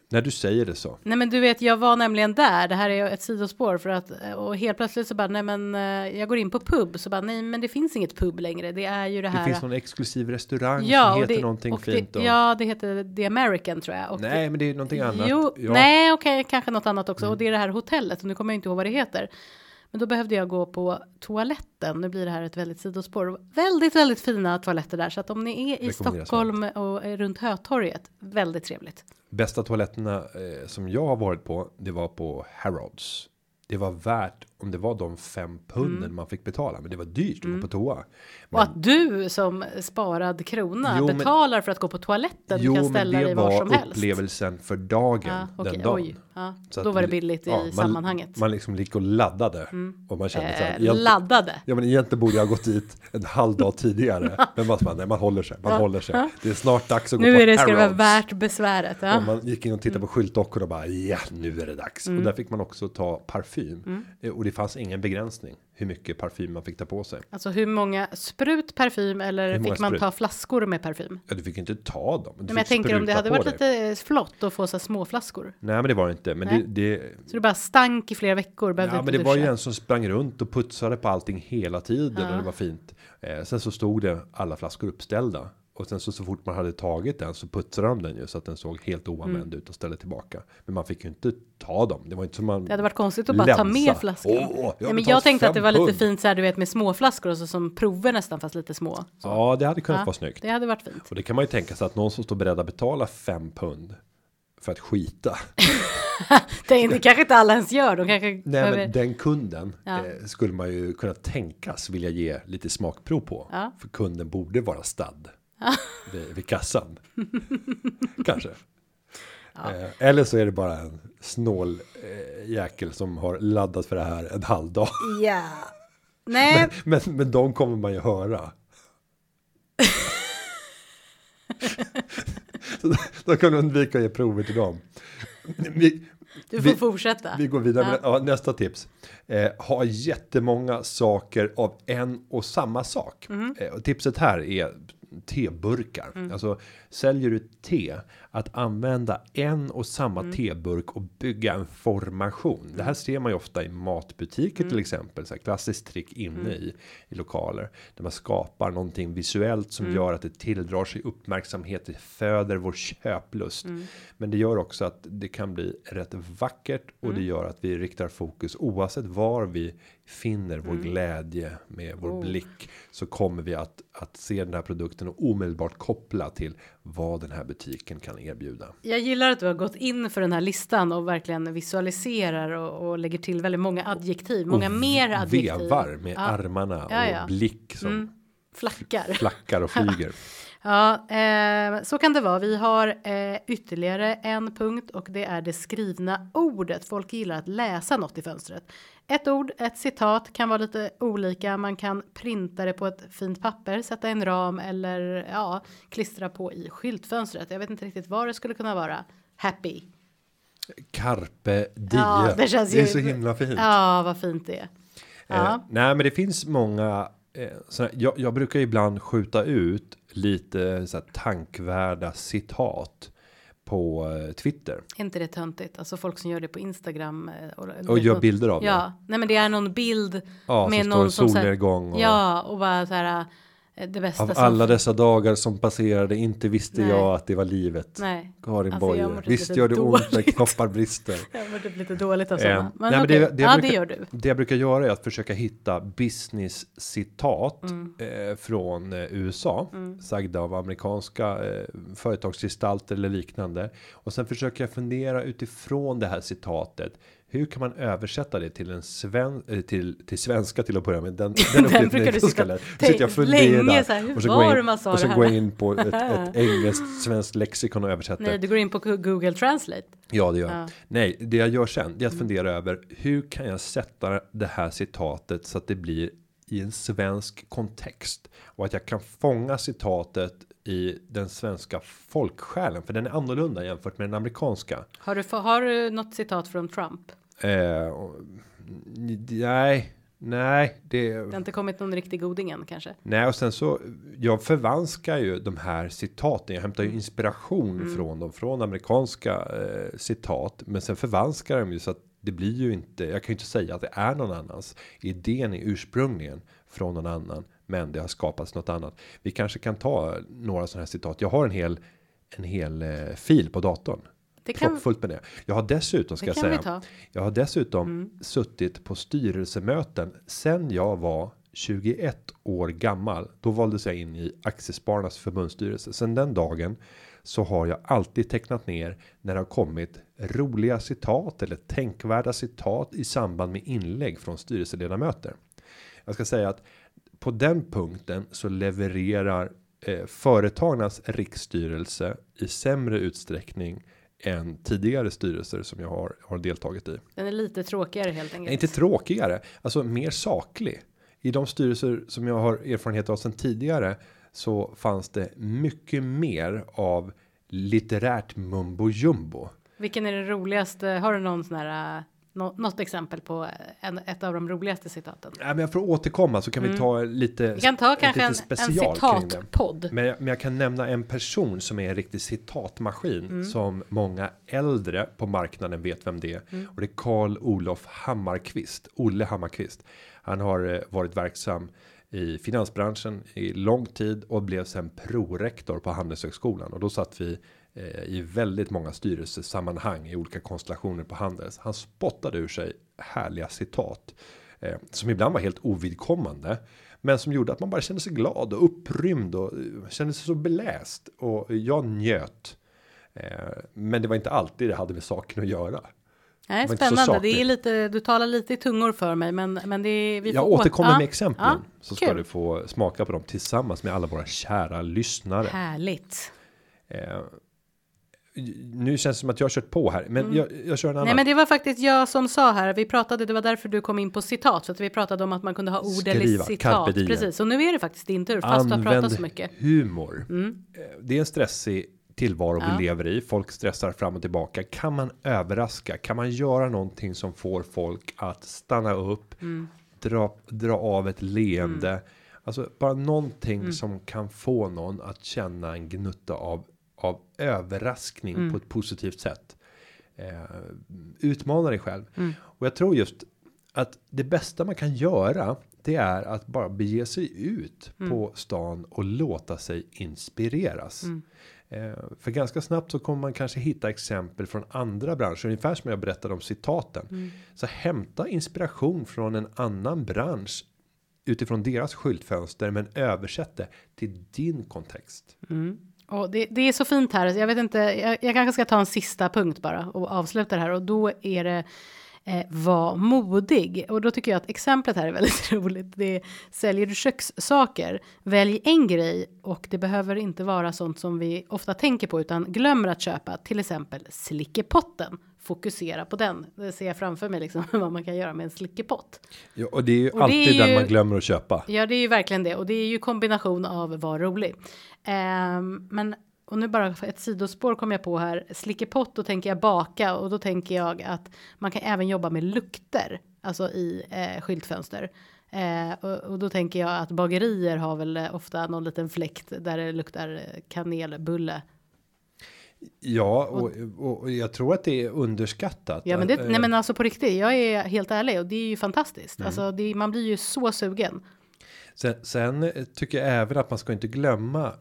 [SPEAKER 1] när du säger det så.
[SPEAKER 2] Nej men du vet, jag var nämligen där, det här är ett sidospår för att, och helt plötsligt så bara, nej men eh, jag går in på pub, så bara, nej men det finns inget pub längre, det är ju det
[SPEAKER 1] Det
[SPEAKER 2] här.
[SPEAKER 1] finns någon exklusiv restaurang
[SPEAKER 2] ja,
[SPEAKER 1] som heter
[SPEAKER 2] det,
[SPEAKER 1] någonting fint.
[SPEAKER 2] Det,
[SPEAKER 1] och,
[SPEAKER 2] ja, det heter The American tror jag. Och
[SPEAKER 1] nej, men det är någonting annat.
[SPEAKER 2] Jo,
[SPEAKER 1] ja. Mm.
[SPEAKER 2] nej okej, kanske något annat också. Och det är det här hotellet, och nu kommer jag inte ihåg vad det heter. Men då behövde jag gå på toaletten. Nu blir det här ett väldigt sidospår. Väldigt, väldigt fina toaletter där. Så att om ni är i Stockholm och är runt Hötorget, väldigt trevligt.
[SPEAKER 1] Bästa toaletterna eh, som jag har varit på, det var på Harrods. Det var värt om det var de fem punden man fick betala, men det var dyrt att gå på toa.
[SPEAKER 2] Och
[SPEAKER 1] Men,
[SPEAKER 2] att du som sparad krona
[SPEAKER 1] Jo, men-
[SPEAKER 2] betalar för att gå på toaletten
[SPEAKER 1] jo,
[SPEAKER 2] kan
[SPEAKER 1] men
[SPEAKER 2] ställa
[SPEAKER 1] det
[SPEAKER 2] dig var som
[SPEAKER 1] var
[SPEAKER 2] helst.
[SPEAKER 1] upplevelsen för dagen
[SPEAKER 2] Ja, okej,
[SPEAKER 1] den dagen.
[SPEAKER 2] oj. Ja,
[SPEAKER 1] Så
[SPEAKER 2] då
[SPEAKER 1] att
[SPEAKER 2] var det
[SPEAKER 1] li-
[SPEAKER 2] billigt i
[SPEAKER 1] ja, man,
[SPEAKER 2] sammanhanget.
[SPEAKER 1] Man liksom gick och laddade och man kände så här.
[SPEAKER 2] eh,
[SPEAKER 1] egentligen-
[SPEAKER 2] laddade.
[SPEAKER 1] Ja men egentligen borde jag ha gått dit en halv dag tidigare. <laughs> Men man, nej, man håller sig, man håller sig. Det är snart dags att gå
[SPEAKER 2] Nu
[SPEAKER 1] på
[SPEAKER 2] är det, ska det vara värt besväret. Ja.
[SPEAKER 1] Och man gick in och tittade på skyltdockor och bara ja, nu är det dags.
[SPEAKER 2] Mm.
[SPEAKER 1] Och där fick man också ta parfym. Eh, det fanns ingen begränsning hur mycket parfym man fick ta på sig.
[SPEAKER 2] Alltså hur många sprut parfym eller fick man
[SPEAKER 1] sprut?
[SPEAKER 2] ta flaskor med parfym?
[SPEAKER 1] Ja, du fick inte ta dem. Du
[SPEAKER 2] Men jag tänker om det hade varit
[SPEAKER 1] dig.
[SPEAKER 2] lite flott att få så små flaskor.
[SPEAKER 1] Nej men det var det inte. Men det, det,
[SPEAKER 2] Så det bara stank i flera veckor. Behövde
[SPEAKER 1] ja, men det var ju
[SPEAKER 2] duscha.
[SPEAKER 1] en som sprang runt och putsade på allting hela tiden.
[SPEAKER 2] Ja.
[SPEAKER 1] Och det var fint. Eh, sen så stod det alla flaskor uppställda. Och sen så, så fort man hade tagit den så putsade de den ju så att den såg helt oanvänd
[SPEAKER 2] Mm.
[SPEAKER 1] ut och ställde tillbaka. Men man fick ju inte ta dem. Det var inte som man.
[SPEAKER 2] Det hade varit konstigt att bara ta med flaskan.
[SPEAKER 1] Åh, jag
[SPEAKER 2] ja, men jag tänkte att det var lite
[SPEAKER 1] pund.
[SPEAKER 2] fint så här, du vet med små flaskor och så som prover nästan fast lite små. Så.
[SPEAKER 1] Ja, det hade kunnat
[SPEAKER 2] Ja,
[SPEAKER 1] vara snyggt.
[SPEAKER 2] Det hade varit fint.
[SPEAKER 1] Och det kan man ju tänka sig att någon som står beredd att betala fem pund för att skita. <laughs>
[SPEAKER 2] Det, det kanske inte alla ens gör. De kanske
[SPEAKER 1] Nej,
[SPEAKER 2] behöver...
[SPEAKER 1] men den kunden
[SPEAKER 2] Ja.
[SPEAKER 1] eh, skulle man ju kunna tänkas vilja ge lite smakprov på.
[SPEAKER 2] Ja.
[SPEAKER 1] För kunden borde vara stadd <laughs> vid, vid kassan. <laughs> Kanske. Eh, eller så är det bara en snål eh, jäkel som har laddat för det här en halv dag.
[SPEAKER 2] Ja. Nej,
[SPEAKER 1] Men, men de kommer man ju höra. <laughs> så då, kan du undvika att ge prover till dem. Vi,
[SPEAKER 2] du får
[SPEAKER 1] vi-
[SPEAKER 2] fortsätta.
[SPEAKER 1] vi går vidare med
[SPEAKER 2] Ja.
[SPEAKER 1] ja, nästa tips. Eh, ha jättemånga saker av en och samma sak.
[SPEAKER 2] Mhm.
[SPEAKER 1] Eh, och tipset här är teburkar.
[SPEAKER 2] Mm.
[SPEAKER 1] Alltså säljer du te att använda en och samma
[SPEAKER 2] Mm.
[SPEAKER 1] teburk och bygga en formation. Det här ser man ju ofta i matbutiker
[SPEAKER 2] Mm.
[SPEAKER 1] till exempel. Så här klassiskt trick inne i, i lokaler. Där man skapar någonting visuellt som
[SPEAKER 2] Mm.
[SPEAKER 1] gör att det tilldrar sig uppmärksamhet. Det föder vår köplust.
[SPEAKER 2] Mm.
[SPEAKER 1] Men det gör också att det kan bli rätt vackert. Och
[SPEAKER 2] Mm.
[SPEAKER 1] det gör att vi riktar fokus oavsett var vi finner vår
[SPEAKER 2] Mm.
[SPEAKER 1] glädje med vår
[SPEAKER 2] Oh.
[SPEAKER 1] blick. Så kommer vi att, att se den här produkten och omedelbart koppla till vad den här butiken kan erbjuda.
[SPEAKER 2] Jag gillar att du har gått in för den här listan och verkligen visualiserar och, och lägger till väldigt många adjektiv. Många
[SPEAKER 1] Och
[SPEAKER 2] mer adjektiv.
[SPEAKER 1] Vevar med
[SPEAKER 2] Ja.
[SPEAKER 1] armarna
[SPEAKER 2] Ja, ja.
[SPEAKER 1] och blick som
[SPEAKER 2] Mm. Flackar.
[SPEAKER 1] flackar och flyger. <laughs>
[SPEAKER 2] Ja, eh, så kan det vara. Vi har eh, ytterligare en punkt och det är det skrivna ordet. Folk gillar att läsa något i fönstret. Ett ord, ett citat kan vara lite olika. Man kan printa det på ett fint papper, sätta en ram eller ja, klistra på i skyltfönstret. Jag vet inte riktigt vad det skulle kunna vara. Happy.
[SPEAKER 1] Carpe diem.
[SPEAKER 2] Ja, det känns
[SPEAKER 1] är
[SPEAKER 2] ju-
[SPEAKER 1] så himla fint.
[SPEAKER 2] Ja, vad fint det är.
[SPEAKER 1] Eh,
[SPEAKER 2] Ja.
[SPEAKER 1] nej, men det finns många. Eh, såna, jag, jag brukar ibland skjuta ut lite så här, tankvärda citat på eh, Twitter
[SPEAKER 2] Är inte det töntigt? Alltså folk som gör det på Instagram. eh, Och,
[SPEAKER 1] och gör bilder av det.
[SPEAKER 2] Ja, nej men det är någon bild
[SPEAKER 1] Ja,
[SPEAKER 2] med någon
[SPEAKER 1] står
[SPEAKER 2] som så här-
[SPEAKER 1] solnedgång. Och
[SPEAKER 2] Ja, och bara så här. Eh, Det bästa
[SPEAKER 1] Av
[SPEAKER 2] som
[SPEAKER 1] alla dessa dagar som passerade inte visste
[SPEAKER 2] Nej.
[SPEAKER 1] jag att det var livet.
[SPEAKER 2] Nej,
[SPEAKER 1] Karin
[SPEAKER 2] Alltså, jag
[SPEAKER 1] Boye.
[SPEAKER 2] mår
[SPEAKER 1] Visst gör det ont när
[SPEAKER 2] dåligt.
[SPEAKER 1] knoppar brister.
[SPEAKER 2] jag var typ lite dåligt av
[SPEAKER 1] Eh,
[SPEAKER 2] sådana. Men,
[SPEAKER 1] nej, men
[SPEAKER 2] okej,
[SPEAKER 1] det- det
[SPEAKER 2] ja,
[SPEAKER 1] brukar-
[SPEAKER 2] det gör du.
[SPEAKER 1] Det jag brukar göra är att försöka hitta business citat
[SPEAKER 2] Mm.
[SPEAKER 1] eh, från eh, USA sagda av amerikanska eh, företagsgestalter eller liknande och sen försöker jag fundera utifrån det här citatet. Hur kan man översätta det till en sven eh, till till svenska till att börja med? Den, <laughs> den uppgiften
[SPEAKER 2] brukar du sitta-
[SPEAKER 1] lätt. sitter jag och funderar
[SPEAKER 2] länge så här, hur
[SPEAKER 1] och så
[SPEAKER 2] var det
[SPEAKER 1] in,
[SPEAKER 2] man sa
[SPEAKER 1] och så
[SPEAKER 2] det
[SPEAKER 1] går jag in på ett, <laughs> ett engelskt svenskt lexikon och översätter.
[SPEAKER 2] Nej, du går in på Google Translate.
[SPEAKER 1] Ja, det gör jag.
[SPEAKER 2] Ja.
[SPEAKER 1] Nej, det jag gör sen det är att fundera över hur kan jag sätta det här citatet så att det blir i en svensk kontext och att jag kan fånga citatet i den svenska folksjälen för den är annorlunda jämfört med den amerikanska.
[SPEAKER 2] Har du, få- har du något citat från Trump?
[SPEAKER 1] Eh, och, nej, nej, det.
[SPEAKER 2] Det har inte kommit någon riktig goding än kanske.
[SPEAKER 1] Nej, och sen så jag förvanskar ju de här citaten. Jag hämtar ju inspiration från dem från amerikanska eh, citat, men sen förvanskar de ju så att det blir ju inte. Jag kan ju inte säga att det är någon annans. Idén är ursprungligen från någon annan, men det har skapats något annat. Vi kanske kan ta några sådana här citat. Jag har en hel en hel eh, fil på datorn.
[SPEAKER 2] Det kan,
[SPEAKER 1] Fullt med det. Jag har dessutom ska jag säga. Jag har dessutom suttit på styrelsemöten sen jag var 21 år gammal. Då valdes jag in i Aktiespararnas förbundsstyrelse. Sen den dagen så har jag alltid tecknat ner när det har kommit roliga citat eller tänkvärda citat i samband med inlägg från styrelseledamöter. Jag ska säga att på den punkten så levererar eh, företagarnas riksstyrelse i sämre utsträckning än tidigare styrelser som jag har, har deltagit i.
[SPEAKER 2] Den är lite tråkigare helt enkelt.
[SPEAKER 1] Inte tråkigare, alltså mer saklig. I de styrelser som jag har erfarenhet av sedan tidigare så fanns det mycket mer av litterärt mumbo jumbo.
[SPEAKER 2] Vilken är det roligaste? Har du någon sån här, äh, nå- något exempel på en, ett av de roligaste citaten?
[SPEAKER 1] Nej, men jag får återkomma så kan vi ta lite.
[SPEAKER 2] Vi kan ta kanske en, en citatpodd.
[SPEAKER 1] Men jag, men jag kan nämna en person som är en riktig citatmaskin som många äldre på marknaden vet vem det är och det är Karl Olof Hammarkvist. Olle Hammarkvist. Han har eh, varit verksam i finansbranschen i lång tid och blev sen prorektor på Handelshögskolan och då satt vi eh, i väldigt många styrelsesammanhang i olika konstellationer på Handels. Han spottade ur sig härliga citat eh, som ibland var helt ovidkommande, men som gjorde att man bara kände sig glad och upprymd och eh, kände sig så beläst och jag njöt. Eh, men det var inte alltid det hade med saken att göra.
[SPEAKER 2] Nej,
[SPEAKER 1] så
[SPEAKER 2] spännande. Det är lite, du talar lite i tungor för mig, men, men det är, vi får
[SPEAKER 1] Jag
[SPEAKER 2] åt-
[SPEAKER 1] återkommer
[SPEAKER 2] Ja,
[SPEAKER 1] med exemplen
[SPEAKER 2] ja,
[SPEAKER 1] så ska
[SPEAKER 2] kul.
[SPEAKER 1] du få smaka på dem tillsammans med alla våra kära lyssnare.
[SPEAKER 2] Härligt.
[SPEAKER 1] Eh, nu känns det som att jag har kört på här, men jag, jag kör en annan.
[SPEAKER 2] Mm. Nej, men det var faktiskt jag som sa här. Vi pratade, det var därför du kom in på citat, så att vi pratade om att man kunde ha ord eller
[SPEAKER 1] Skriva,
[SPEAKER 2] citat.
[SPEAKER 1] carpe diem.
[SPEAKER 2] Precis, och nu är det faktiskt din tur, fast du har pratat så mycket. Mm.
[SPEAKER 1] humor. Eh, Det är en stressig tillvaro
[SPEAKER 2] Ja.
[SPEAKER 1] vi lever i. Folk stressar fram och tillbaka. Kan man överraska? Kan man göra någonting som får folk att stanna upp,
[SPEAKER 2] Mm.
[SPEAKER 1] dra, dra av ett leende? Alltså bara någonting
[SPEAKER 2] Mm.
[SPEAKER 1] som kan få någon att känna en gnutta av av överraskning
[SPEAKER 2] Mm.
[SPEAKER 1] på ett positivt sätt. Eh, utmana dig själv.
[SPEAKER 2] Mm.
[SPEAKER 1] Och jag tror just att det bästa man kan göra det är att bara bege sig ut
[SPEAKER 2] Mm.
[SPEAKER 1] på stan och låta sig inspireras.
[SPEAKER 2] Mm.
[SPEAKER 1] Eh, för ganska snabbt så kommer man kanske hitta exempel från andra branscher, ungefär som jag berättade om citaten.
[SPEAKER 2] Mm.
[SPEAKER 1] Så hämta inspiration från en annan bransch utifrån deras skyltfönster, men översätt det till din kontext.
[SPEAKER 2] Och det, det är så fint här. Jag vet inte, jag, jag kanske ska ta en sista punkt bara och avsluta det här och då är det Eh, var modig. Och då tycker jag att exemplet här är väldigt <laughs> roligt. Det är, säljer du kökssaker, välj en grej och det behöver inte vara sånt som vi ofta tänker på utan glömmer att köpa. Till exempel slickepotten. Fokusera på den. Det ser jag framför mig liksom <laughs> vad man kan göra med en slickepott.
[SPEAKER 1] Ja, och det är ju
[SPEAKER 2] Och
[SPEAKER 1] alltid
[SPEAKER 2] är
[SPEAKER 1] den
[SPEAKER 2] ju-
[SPEAKER 1] man glömmer att köpa.
[SPEAKER 2] Ja, det är ju verkligen det och det är ju kombination av var rolig. Ehm, men och nu bara ett sidospår kom jag på här. Slickepott, då tänker jag baka och då tänker jag att man kan även jobba med lukter, alltså i eh, skyltfönster. Eh, och, och då tänker jag att bagerier har väl ofta någon liten fläkt där det luktar eh, kanelbulle.
[SPEAKER 1] Ja, och, och, och jag tror att det är underskattat.
[SPEAKER 2] Ja, men det,
[SPEAKER 1] Eh,
[SPEAKER 2] nej, men alltså på riktigt, jag är helt ärlig och det är ju fantastiskt. Alltså, det, man blir ju så sugen.
[SPEAKER 1] Sen, sen tycker jag även att man ska inte glömma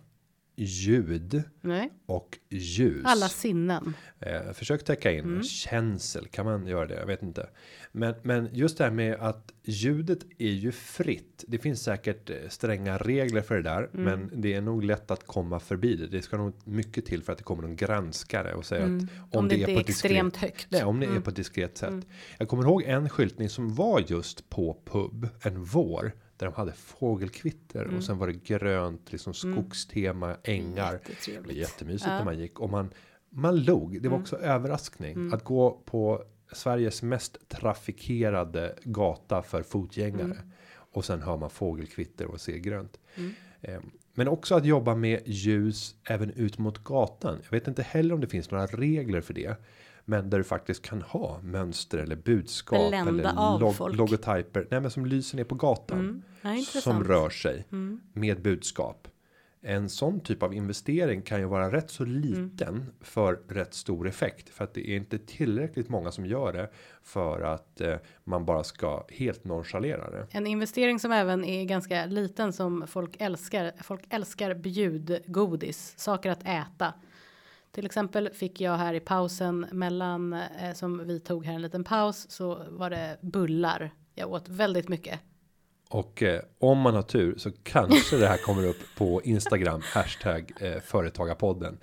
[SPEAKER 1] ljud
[SPEAKER 2] Nej,
[SPEAKER 1] och ljus.
[SPEAKER 2] alla sinnen.
[SPEAKER 1] Eh, försök täcka in
[SPEAKER 2] Mm.
[SPEAKER 1] känsel. Kan man göra det? Jag vet inte. Men, men just det här med att ljudet är ju fritt. Det finns säkert eh, stränga regler för det där.
[SPEAKER 2] Mm.
[SPEAKER 1] Men det är nog lätt att komma förbi det. Det ska nog mycket till för att det kommer någon granskare och säga att om,
[SPEAKER 2] Mm. Om, det inte är
[SPEAKER 1] på ett diskret-
[SPEAKER 2] extremt högt.
[SPEAKER 1] Nej, om det
[SPEAKER 2] Mm.
[SPEAKER 1] är på ett diskret sätt. Jag kommer ihåg en skyltning som var just på pub en vår. Där de hade fågelkvitter
[SPEAKER 2] Mm.
[SPEAKER 1] och sen var det grönt, liksom skogstema, ängar. Det var jättemysigt
[SPEAKER 2] Ja. Mm.
[SPEAKER 1] när man gick och man man log. Det var också överraskning att gå på Sveriges mest trafikerade gata för fotgängare
[SPEAKER 2] Mm.
[SPEAKER 1] och sen hör man fågelkvitter och ser grönt.
[SPEAKER 2] Mm.
[SPEAKER 1] Eh, Men också att jobba med ljus även ut mot gatan. Jag vet inte heller om det finns några regler för det. Men där du faktiskt kan ha mönster eller budskap
[SPEAKER 2] Blända
[SPEAKER 1] eller log- logotyper. Nej, men som lyser ner på gatan.
[SPEAKER 2] Mm.
[SPEAKER 1] Som rör sig
[SPEAKER 2] Mm.
[SPEAKER 1] med budskap. En sån typ av investering kan ju vara rätt så liten för rätt stor effekt för att det är inte tillräckligt många som gör det för att eh, man bara ska helt nonchalera det.
[SPEAKER 2] En investering som även är ganska liten som folk älskar. Folk älskar bjudgodis, saker att äta. Till exempel fick jag här i pausen mellan eh, som vi tog här en liten paus så var det bullar. Jag åt väldigt mycket.
[SPEAKER 1] Och eh, om man har tur så kanske det här kommer upp på Instagram <laughs> hashtag eh, företagarpodden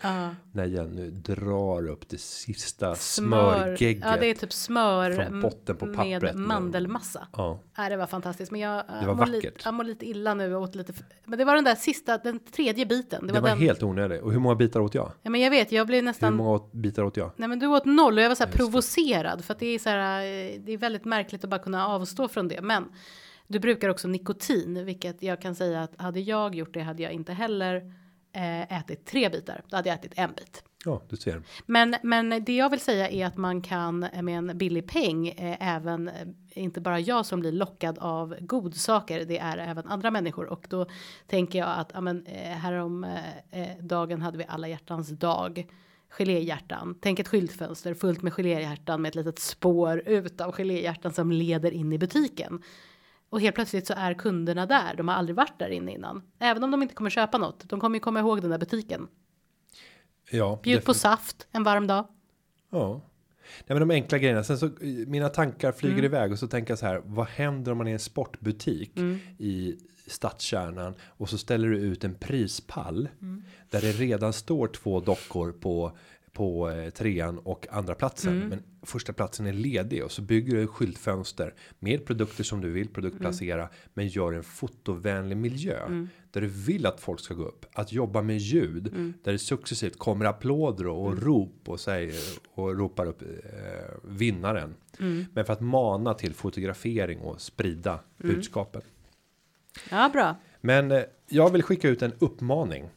[SPEAKER 1] när Jenny drar upp det sista smörgegget.
[SPEAKER 2] Ja, det är typ smör
[SPEAKER 1] från botten på pappret
[SPEAKER 2] med mandelmassa.
[SPEAKER 1] Ja,
[SPEAKER 2] Nej, det var fantastiskt, men jag,
[SPEAKER 1] Det
[SPEAKER 2] jag,
[SPEAKER 1] var
[SPEAKER 2] mår lite,
[SPEAKER 1] vackert.
[SPEAKER 2] jag mår lite illa nu. Åt lite, men det var den där sista, den tredje biten. Det
[SPEAKER 1] det
[SPEAKER 2] var,
[SPEAKER 1] var helt onödigt. Och hur många bitar åt jag?
[SPEAKER 2] Ja, men jag vet, jag blev
[SPEAKER 1] Hur
[SPEAKER 2] nästan.
[SPEAKER 1] många åt- bitar åt jag?
[SPEAKER 2] Nej, men du åt noll och jag var så här provocerad för att det är så här. eh, Det är väldigt märkligt att bara kunna avstå från det, men du brukar också nikotin, vilket jag kan säga att hade jag gjort det hade jag inte heller eh, ätit tre bitar. Då hade jag ätit en bit.
[SPEAKER 1] Ja, du ser.
[SPEAKER 2] Men, men det jag vill säga är att man kan med en billig peng eh, även eh, inte bara jag som blir lockad av godsaker. Det är även andra människor och då tänker jag att ja, men, eh, härom eh, eh, dagen hade vi alla hjärtans dag. Geléhjärtan. Tänk ett skyltfönster fullt med geléhjärtan med ett litet spår ut av geléhjärtan som leder in i butiken. Och helt plötsligt så är kunderna där. De har aldrig varit där inne innan. Även om de inte kommer köpa något. De kommer ju komma ihåg den där butiken.
[SPEAKER 1] Ja,
[SPEAKER 2] Bjud på saft en varm dag.
[SPEAKER 1] Ja. Nej, men de enkla grejerna. Sen så mina tankar flyger
[SPEAKER 2] Mm.
[SPEAKER 1] iväg och så tänker jag så här. Vad händer om man är en sportbutik
[SPEAKER 2] Mm.
[SPEAKER 1] i stadskärnan och så ställer du ut en prispall
[SPEAKER 2] Mm.
[SPEAKER 1] där det redan står två dockor på på eh, trean och andra platsen.
[SPEAKER 2] Mm.
[SPEAKER 1] Men första platsen är ledig och så bygger du skyltfönster med produkter som du vill produktplacera. Men gör en fotovänlig miljö
[SPEAKER 2] Mm.
[SPEAKER 1] där du vill att folk ska gå upp. Att jobba med ljud
[SPEAKER 2] Mm.
[SPEAKER 1] där det successivt kommer applåder och rop och säger och ropar upp eh, vinnaren.
[SPEAKER 2] Mm.
[SPEAKER 1] Men för att mana till fotografering och sprida
[SPEAKER 2] Mm.
[SPEAKER 1] budskapen.
[SPEAKER 2] Ja, bra.
[SPEAKER 1] Men eh, jag vill skicka ut en uppmaning.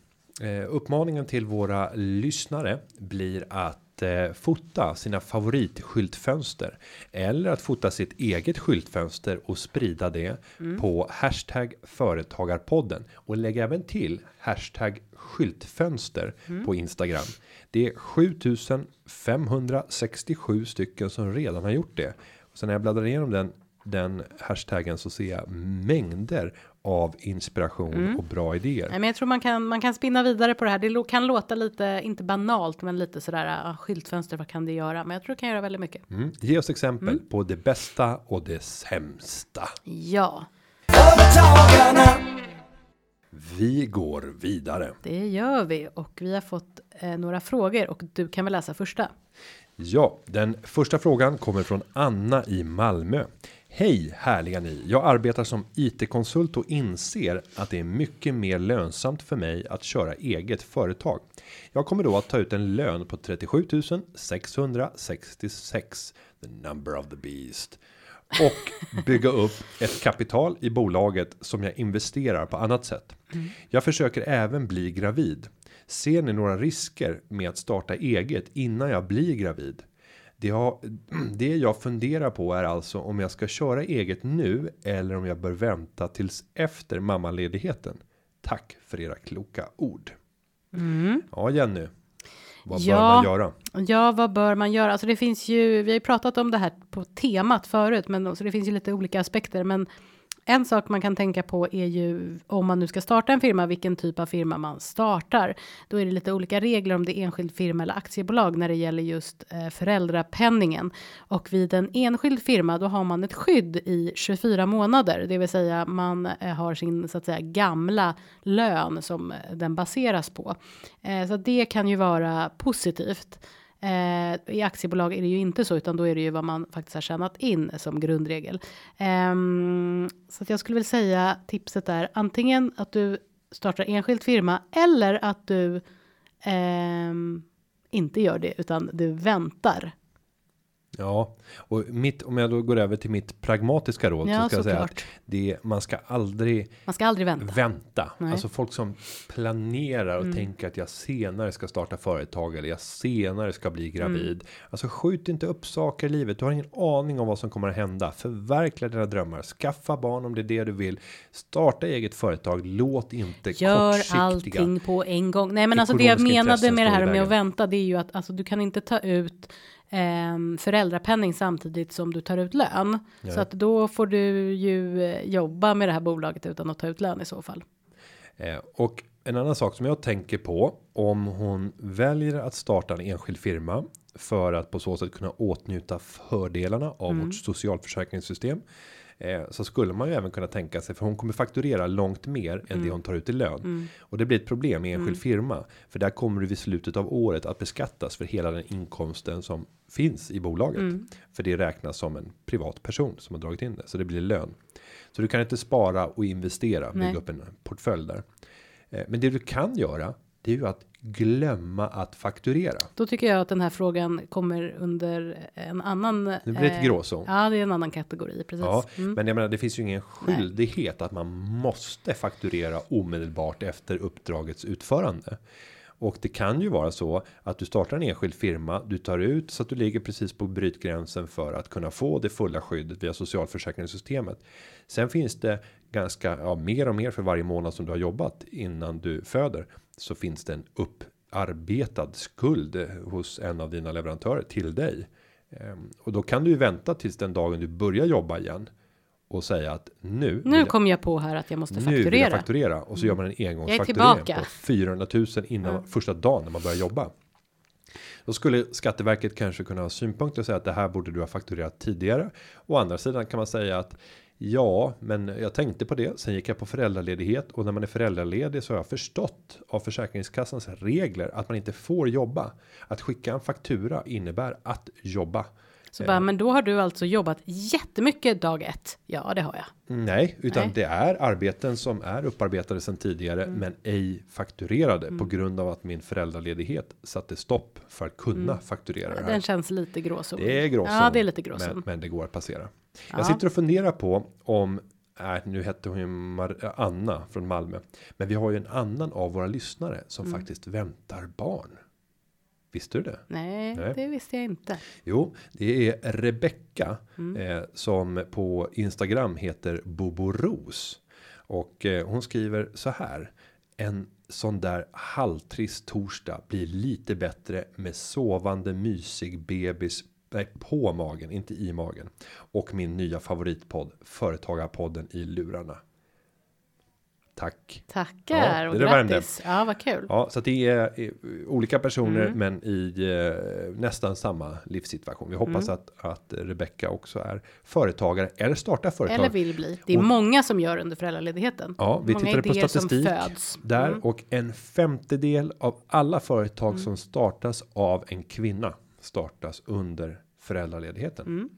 [SPEAKER 1] Eh, uppmaningen till våra lyssnare blir att eh, fota sina favoritskyltfönster eller att fota sitt eget skyltfönster och sprida det på hashtag företagarpodden och lägg även till hashtag skyltfönster på Instagram. Det är 7567 stycken som redan har gjort det. Och sen när jag bläddrar igenom den den hashtaggen så ser jag mängder av inspiration och bra idéer.
[SPEAKER 2] Nej, men jag tror man kan, man kan spinna vidare på det här. Det kan låta lite, inte banalt, men lite sådär, ah, skyltfönster, vad kan det göra? Men jag tror det kan göra väldigt mycket.
[SPEAKER 1] Mm. Ge oss exempel på det bästa och det sämsta.
[SPEAKER 2] Ja.
[SPEAKER 1] Vi går vidare.
[SPEAKER 2] det gör vi och vi har fått eh, några frågor och du kan väl läsa första.
[SPEAKER 1] Ja, den första frågan kommer från Anna i Malmö. Hej härliga ni! Jag arbetar som IT-konsult och inser att det är mycket mer lönsamt för mig att köra eget företag. Jag kommer då att ta ut en lön på 37 666 the number of the beast och bygga upp ett kapital i bolaget som jag investerar på annat sätt. Jag försöker även bli gravid. Ser ni några risker med att starta eget innan jag blir gravid? Det jag, <clears throat> det jag funderar på är alltså om jag ska köra eget nu eller om jag bör vänta tills efter mammaledigheten. Tack för era kloka ord. Ja, Jenny. Vad bör
[SPEAKER 2] Ja.
[SPEAKER 1] man göra?
[SPEAKER 2] Ja, vad bör man göra? Alltså det finns ju, vi har ju pratat om det här på temat förut, men så det finns ju lite olika aspekter. Men en sak man kan tänka på är ju om man nu ska starta en firma, vilken typ av firma man startar. Då är det lite olika regler om det är enskild firma eller aktiebolag när det gäller just eh, föräldrapenningen. Och vid en enskild firma, då har man ett skydd i 24 månader, det vill säga man eh, har sin så att säga gamla lön som eh, den baseras på. Eh, så det kan ju vara positivt. Eh, I aktiebolag är det ju inte så, utan då är det ju vad man faktiskt har tjänat in som grundregel. Eh, så att jag skulle vilja säga tipset är antingen att du startar enskild firma eller att du eh, inte gör det, utan du väntar.
[SPEAKER 1] Ja, och mitt om jag då går över till mitt pragmatiska råd
[SPEAKER 2] Ja,
[SPEAKER 1] så ska jag säga att
[SPEAKER 2] såklart.
[SPEAKER 1] det man ska aldrig
[SPEAKER 2] Man ska aldrig vänta.
[SPEAKER 1] vänta.
[SPEAKER 2] Nej. Mm.
[SPEAKER 1] Alltså folk som planerar och tänker att jag senare ska starta företag eller jag senare ska bli gravid.
[SPEAKER 2] Mm.
[SPEAKER 1] Alltså skjut inte upp saker i livet. Du har ingen aning om vad som kommer att hända. Förverkliga dina drömmar. Skaffa barn om det är det du vill. Starta eget företag. Låt inte
[SPEAKER 2] Gör allting på en gång. Nej, men alltså det jag menade med det här med att vänta, det är ju att alltså, du kan inte ta ut ehm, föräldrapenning samtidigt som du tar ut lön. Så att då får du ju eh, jobba med det här bolaget utan att ta ut lön i så fall.
[SPEAKER 1] Eh, och en annan sak som jag tänker på om hon väljer att starta en enskild firma för att på så sätt kunna åtnjuta fördelarna av
[SPEAKER 2] Mm.
[SPEAKER 1] vårt socialförsäkringssystem. Eh, så skulle man ju även kunna tänka sig för hon kommer fakturera långt mer än
[SPEAKER 2] Mm.
[SPEAKER 1] det hon tar ut i lön och det blir ett problem i enskild firma för där kommer du vid slutet av året att beskattas för hela den inkomsten som finns i bolaget
[SPEAKER 2] Mm.
[SPEAKER 1] för det räknas som en privat person som har dragit in det så det blir lön. Så du kan inte spara och investera, bygga upp en portfölj där. Eh, Men det du kan göra, det är ju att glömma att fakturera.
[SPEAKER 2] Då tycker jag att den här frågan kommer under en annan.
[SPEAKER 1] Nu blir det ett
[SPEAKER 2] eh,
[SPEAKER 1] gråzon.
[SPEAKER 2] Ja, det är en annan kategori precis.
[SPEAKER 1] Ja,
[SPEAKER 2] Mm.
[SPEAKER 1] men jag menar, det finns ju ingen skyldighet att man måste fakturera omedelbart efter uppdragets utförande. Och det kan ju vara så att du startar en enskild firma, du tar ut så att du ligger precis på brytgränsen för att kunna få det fulla skyddet via socialförsäkringssystemet. Sen finns det ganska ja, mer och mer för varje månad som du har jobbat innan du föder så finns det en upparbetad skuld hos en av dina leverantörer till dig. Ehm, Och då kan du ju vänta tills den dagen du börjar jobba igen och säga att nu
[SPEAKER 2] Nu
[SPEAKER 1] jag-
[SPEAKER 2] kom jag på här att jag måste
[SPEAKER 1] nu vill jag
[SPEAKER 2] fakturera. Mm.
[SPEAKER 1] fakturera och så gör man en
[SPEAKER 2] är
[SPEAKER 1] engångsfakturering på 400 000 innan första dagen när man börjar jobba. Då skulle Skatteverket kanske kunna ha synpunkter och säga att det här borde du ha fakturerat tidigare. Å andra sidan kan man säga att ja, men jag tänkte på det. Sen gick jag på föräldraledighet och när man är föräldraledig så har jag förstått av Försäkringskassans regler att man inte får jobba. Att skicka en faktura innebär att jobba.
[SPEAKER 2] Så bara, men då har du alltså jobbat jättemycket dag ett. Ja, det har jag.
[SPEAKER 1] Nej, utan
[SPEAKER 2] Nej.
[SPEAKER 1] det är arbeten som är upparbetade sedan tidigare, men ej fakturerade på grund av att min föräldraledighet satte stopp för att kunna fakturera det här.
[SPEAKER 2] Den känns lite gråzon.
[SPEAKER 1] Det är gråzon.
[SPEAKER 2] Ja, det är lite gråzon.
[SPEAKER 1] Men, men det går att passera.
[SPEAKER 2] Ja.
[SPEAKER 1] Jag sitter och funderar på om Nej, nu hette hon ju Mar- Anna från Malmö. Men vi har ju en annan av våra lyssnare som
[SPEAKER 2] Mm.
[SPEAKER 1] faktiskt väntar barn. Visste du det?
[SPEAKER 2] Nej,
[SPEAKER 1] Nej.
[SPEAKER 2] det visste jag inte.
[SPEAKER 1] Jo, det är Rebecka
[SPEAKER 2] Mm.
[SPEAKER 1] eh, som på Instagram heter Boboros och eh, hon skriver så här. En sån där halvtrist torsdag blir lite bättre med sovande mysig bebis nej, på magen, inte i magen och min nya favoritpodd Företagarpodden i lurarna. Tack.
[SPEAKER 2] Tackar
[SPEAKER 1] Ja,
[SPEAKER 2] och
[SPEAKER 1] det värmde.
[SPEAKER 2] grattis. Ja, vad kul.
[SPEAKER 1] Ja, så det är eh, olika personer,
[SPEAKER 2] Mm.
[SPEAKER 1] men i eh, nästan samma livssituation. Vi hoppas
[SPEAKER 2] Mm.
[SPEAKER 1] att att Rebecka också är företagare eller startar företag.
[SPEAKER 2] Eller vill bli. Det är
[SPEAKER 1] Och-
[SPEAKER 2] många som gör under föräldraledigheten.
[SPEAKER 1] Ja, vi
[SPEAKER 2] många
[SPEAKER 1] tittade på statistik där
[SPEAKER 2] Mm.
[SPEAKER 1] och en femtedel av alla företag som startas av en kvinna startas under föräldraledigheten.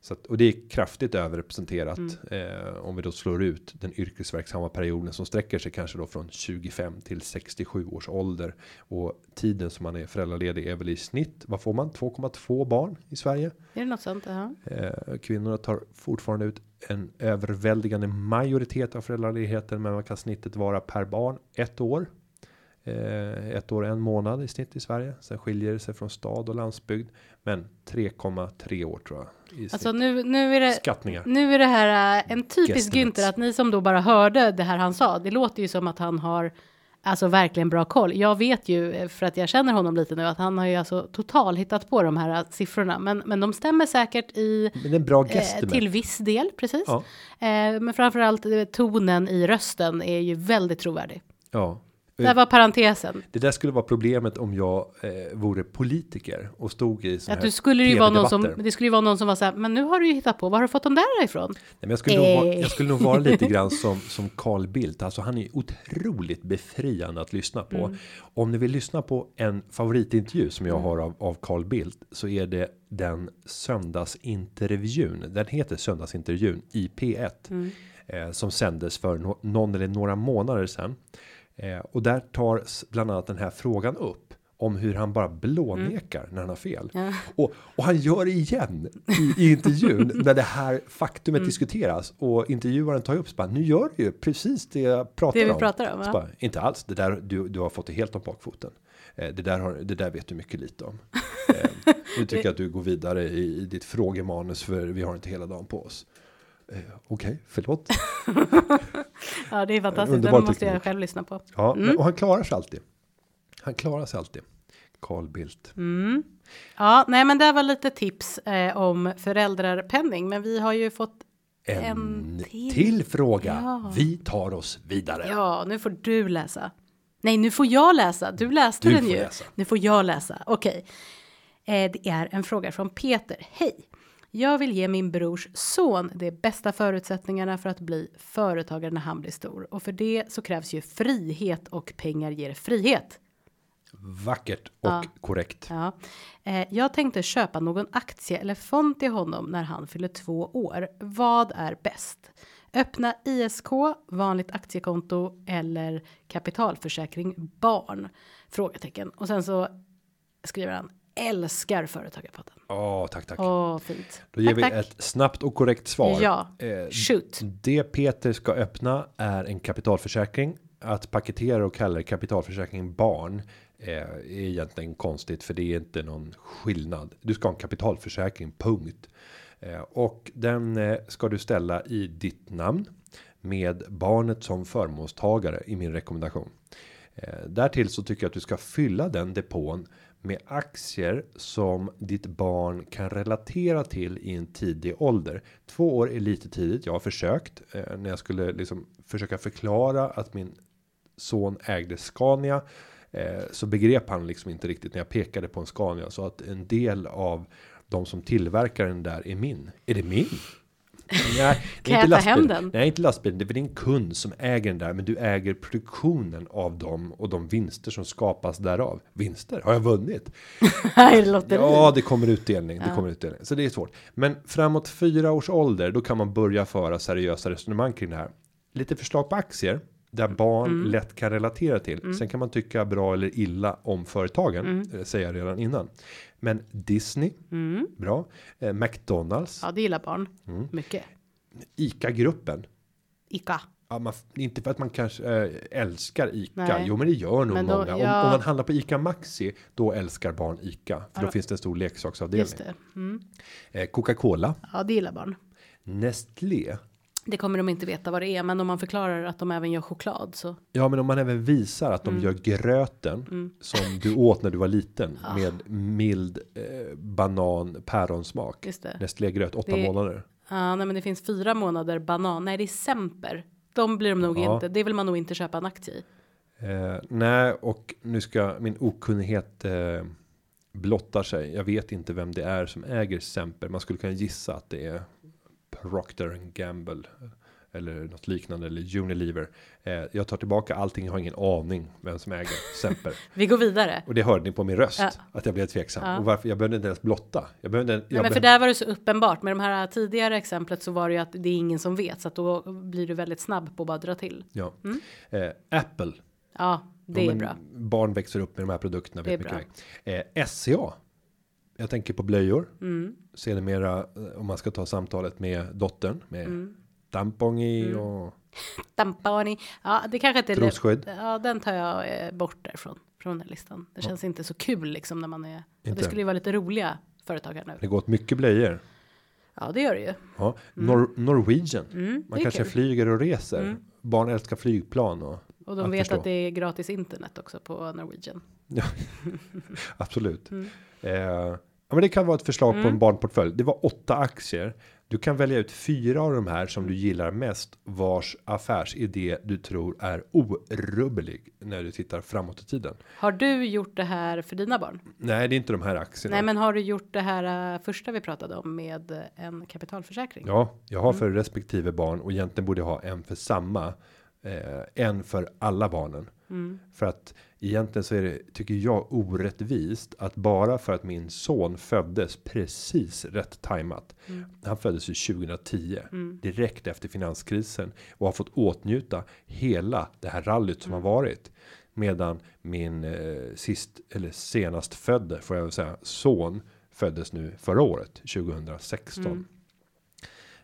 [SPEAKER 1] Så att, och det är kraftigt överrepresenterat
[SPEAKER 2] Mm.
[SPEAKER 1] eh, om vi då slår ut den yrkesverksamma perioden som sträcker sig kanske då från 25 till 67 års ålder och tiden som man är föräldraledig är väl i snitt. Vad får man? 2,2 barn i Sverige.
[SPEAKER 2] Är det något sånt? Ja.
[SPEAKER 1] Eh, kvinnorna tar fortfarande ut en överväldigande majoritet av föräldraledigheten, men vad kan snittet vara per barn? Ett år. Eh, ett år en månad i snitt i Sverige. Sen skiljer det sig från stad och landsbygd, men 3,3 år tror jag. I
[SPEAKER 2] Alltså nu, nu är det
[SPEAKER 1] Skattningar.
[SPEAKER 2] Nu är det här äh, en typisk. Günther att ni som då bara hörde det här han sa. Det låter ju som att han har alltså verkligen bra koll. Jag vet ju eh, för att jag känner honom lite nu att han har ju alltså total hittat på de här siffrorna, men men de stämmer säkert i
[SPEAKER 1] Men en bra
[SPEAKER 2] eh, till viss del precis.
[SPEAKER 1] Ja.
[SPEAKER 2] Eh, men framförallt eh, tonen i rösten är ju väldigt trovärdig.
[SPEAKER 1] Ja.
[SPEAKER 2] Där var parentesen.
[SPEAKER 1] Det där skulle vara problemet om jag eh, vore politiker och stod i
[SPEAKER 2] Att
[SPEAKER 1] här
[SPEAKER 2] du skulle ju vara någon som, det skulle ju vara någon som var så här, men nu har du ju hittat på, var har du fått de där ifrån?
[SPEAKER 1] Nej, men jag, skulle nog vara,
[SPEAKER 2] Eh.
[SPEAKER 1] jag skulle nog vara lite grann <laughs> som, som Carl Bildt. Alltså han är otroligt befriande att lyssna på.
[SPEAKER 2] Mm.
[SPEAKER 1] Om ni vill lyssna på en favoritintervju som jag har av, av Carl Bildt. Så är det den söndagsintervjun. Den heter söndagsintervjun i P1.
[SPEAKER 2] Mm.
[SPEAKER 1] Eh, som sändes för no, någon eller några månader sedan. Eh, och där tar bland annat den här frågan upp. Om hur han bara blånekar när han har fel.
[SPEAKER 2] Ja.
[SPEAKER 1] Och, och han gör det igen i, i intervjun <laughs> när det här faktumet
[SPEAKER 2] Mm.
[SPEAKER 1] diskuteras och intervjuaren tar upp så bara, nu gör du ju precis det jag pratar
[SPEAKER 2] Det
[SPEAKER 1] om.
[SPEAKER 2] pratar om, ja.
[SPEAKER 1] bara, inte alls, det där du, du har fått det helt om bakfoten. Eh, det, där har, det där vet du mycket lite om. <laughs> Eh, nu tycker jag att du går vidare i, i ditt frågemanus för vi har inte hela dagen på oss. Eh, Okej, förlåt. <laughs>
[SPEAKER 2] Ja, det är fantastiskt. Den måste jag
[SPEAKER 1] teknik.
[SPEAKER 2] själv lyssna på.
[SPEAKER 1] Ja,
[SPEAKER 2] Mm.
[SPEAKER 1] men, och han klarar sig alltid. Han klarar sig alltid. Carl Bildt.
[SPEAKER 2] Mm. Ja, nej, men det var lite tips eh, om föräldrapenning, men vi har ju fått
[SPEAKER 1] En,
[SPEAKER 2] En
[SPEAKER 1] till.
[SPEAKER 2] till.
[SPEAKER 1] fråga.
[SPEAKER 2] Ja.
[SPEAKER 1] Vi tar oss vidare.
[SPEAKER 2] Ja, nu får du läsa. Nej, nu får jag läsa. Du läste
[SPEAKER 1] Du
[SPEAKER 2] den ju.
[SPEAKER 1] läsa.
[SPEAKER 2] Nu får jag läsa. Okej. Eh, det är en fråga från Peter. Hej. Jag vill ge min brors son de bästa förutsättningarna för att bli företagare när han blir stor. Och för det så krävs ju frihet och pengar ger frihet.
[SPEAKER 1] Vackert och
[SPEAKER 2] Ja.
[SPEAKER 1] korrekt.
[SPEAKER 2] Ja. Eh, jag tänkte köpa någon aktie eller fond till honom när han fyller två år. Vad är bäst? Öppna ISK, vanligt aktiekonto eller kapitalförsäkring barn? Frågetecken. Och sen så skriver han älskar Företagarpodden.
[SPEAKER 1] Ja, tack, tack.
[SPEAKER 2] Åh, fint.
[SPEAKER 1] Då ger
[SPEAKER 2] tack,
[SPEAKER 1] vi
[SPEAKER 2] tack.
[SPEAKER 1] ett snabbt och korrekt svar.
[SPEAKER 2] Ja,
[SPEAKER 1] Eh,
[SPEAKER 2] shoot.
[SPEAKER 1] det Peter ska öppna är en kapitalförsäkring. Att paketera och kalla det kapitalförsäkring barn eh, är egentligen konstigt för det är inte någon skillnad. Du ska ha en kapitalförsäkring, punkt. Eh, och den ska du ställa i ditt namn med barnet som förmånstagare i min rekommendation. Därtill så tycker jag att du ska fylla den depån med aktier som ditt barn kan relatera till i en tidig ålder. Två år är lite tidigt. Jag har försökt eh, när jag skulle liksom försöka förklara att min son ägde Scania eh, så begrep han liksom inte riktigt när jag pekade på en Scania så att en del av de som tillverkar den där är min. Är det min? Nej, <laughs>
[SPEAKER 2] Kan jag ta hem den?
[SPEAKER 1] Nej, inte lastbilen. Det är din kund som äger den där, men du äger produktionen av dem och de vinster som skapas därav. Vinster? Har jag vunnit? <laughs>
[SPEAKER 2] Är lotteri.
[SPEAKER 1] Ja, det kommer utdelning. Det
[SPEAKER 2] Ja.
[SPEAKER 1] kommer utdelning. Så det är svårt. Men framåt fyra års ålder, då kan man börja föra seriösa resonemang kring det här. Lite förslag på aktier där barn
[SPEAKER 2] Mm.
[SPEAKER 1] lätt kan relatera till. Sen kan man tycka bra eller illa om företagen,
[SPEAKER 2] Mm.
[SPEAKER 1] eh, säger jag redan innan. Men Disney,
[SPEAKER 2] Mm.
[SPEAKER 1] bra. Eh, McDonalds,
[SPEAKER 2] Ja, det gillar barn.
[SPEAKER 1] Mm.
[SPEAKER 2] Mycket.
[SPEAKER 1] ICA-gruppen.
[SPEAKER 2] Ica.
[SPEAKER 1] Ja, man, inte för att man kanske äh, älskar ICA.
[SPEAKER 2] Nej.
[SPEAKER 1] Jo, men det gör nog
[SPEAKER 2] då-
[SPEAKER 1] många. Om,
[SPEAKER 2] ja.
[SPEAKER 1] om man handlar på ICA Maxi, då älskar barn ICA. För då
[SPEAKER 2] Ja.
[SPEAKER 1] finns det en stor leksaksavdelning.
[SPEAKER 2] Just det. Mm.
[SPEAKER 1] Eh, Coca-Cola,
[SPEAKER 2] Ja, det gillar barn.
[SPEAKER 1] Nestlé.
[SPEAKER 2] Det kommer de inte veta vad det är, men om man förklarar att de även gör choklad så.
[SPEAKER 1] Ja, men om man även visar att de
[SPEAKER 2] Mm.
[SPEAKER 1] gör gröten som du åt när du var liten med mild eh, banan päronsmak. Nestlé gröt åtta
[SPEAKER 2] Det-
[SPEAKER 1] månader.
[SPEAKER 2] Ja, nej, men det finns fyra månader banan. Nej, det är semper. De blir de nog
[SPEAKER 1] Ja.
[SPEAKER 2] inte. Det vill man nog inte köpa en aktie i.
[SPEAKER 1] Eh, nej, och nu ska min okunnighet eh, blottar sig. Jag vet inte vem det är som äger Semper. Man skulle kunna gissa att det är Procter Gamble. eller något liknande eller Unilever. Eh, jag tar tillbaka allting. Jag har ingen aning vem som äger Semper. <laughs>
[SPEAKER 2] Vi går vidare.
[SPEAKER 1] Och det hörde ni på min röst
[SPEAKER 2] Ja.
[SPEAKER 1] att jag blev tveksam
[SPEAKER 2] Ja.
[SPEAKER 1] och varför jag behövde inte ens blotta. Jag behövde. Jag
[SPEAKER 2] Nej, men för
[SPEAKER 1] behövde
[SPEAKER 2] där var det så uppenbart med de här tidigare exemplet så var det ju att det är ingen som vet så att då blir du väldigt snabb på att bara dra till.
[SPEAKER 1] ja. eh, Apple.
[SPEAKER 2] Ja, det är bra.
[SPEAKER 1] Barn växer upp med de här produkterna.
[SPEAKER 2] Det är
[SPEAKER 1] väl. Eh, SCA. Jag tänker på blöjor.
[SPEAKER 2] Mm.
[SPEAKER 1] Sedermera eh, om man ska ta samtalet med dottern med
[SPEAKER 2] Mm.
[SPEAKER 1] i och
[SPEAKER 2] Dampani. Ja, det kanske inte är
[SPEAKER 1] Trosskydd.
[SPEAKER 2] Ja, den tar jag eh, bort därifrån från den listan. Det känns inte så kul liksom när man är.
[SPEAKER 1] Inte.
[SPEAKER 2] Det skulle ju vara lite roliga företag här nu.
[SPEAKER 1] det går åt mycket blöjor.
[SPEAKER 2] Ja, det gör det ju.
[SPEAKER 1] Ja, Nor Norwegian.
[SPEAKER 2] Mm,
[SPEAKER 1] Man kanske
[SPEAKER 2] kul.
[SPEAKER 1] flyger och reser.
[SPEAKER 2] Mm.
[SPEAKER 1] Barn älskar flygplan och
[SPEAKER 2] Och de
[SPEAKER 1] att
[SPEAKER 2] vet
[SPEAKER 1] förstå.
[SPEAKER 2] att det är gratis internet också på Norwegian. <laughs>
[SPEAKER 1] absolut.
[SPEAKER 2] Mm.
[SPEAKER 1] Eh, ja, men det kan vara ett förslag på en barnportfölj. Det var åtta aktier. Du kan välja ut fyra av de här som du gillar mest vars affärsidé du tror är orubblig när du tittar framåt i tiden.
[SPEAKER 2] Har du gjort det här för dina barn?
[SPEAKER 1] Nej, det är inte de här aktierna.
[SPEAKER 2] Nej, men har du gjort det här eh, första vi pratade om med eh, en kapitalförsäkring?
[SPEAKER 1] Ja, jag har
[SPEAKER 2] Mm.
[SPEAKER 1] för respektive barn och egentligen borde jag ha en för samma. Eh, en för alla barnen.
[SPEAKER 2] Mm.
[SPEAKER 1] För att egentligen så är det, tycker jag, orättvist att bara för att min son föddes precis rätt tajmat.
[SPEAKER 2] Mm.
[SPEAKER 1] Han föddes ju 2010, direkt efter finanskrisen och har fått åtnjuta hela det här rallyt som
[SPEAKER 2] Mm.
[SPEAKER 1] har varit. Medan min eh, sist eller senast födde får jag väl säga son föddes nu förra året 2016.
[SPEAKER 2] Mm.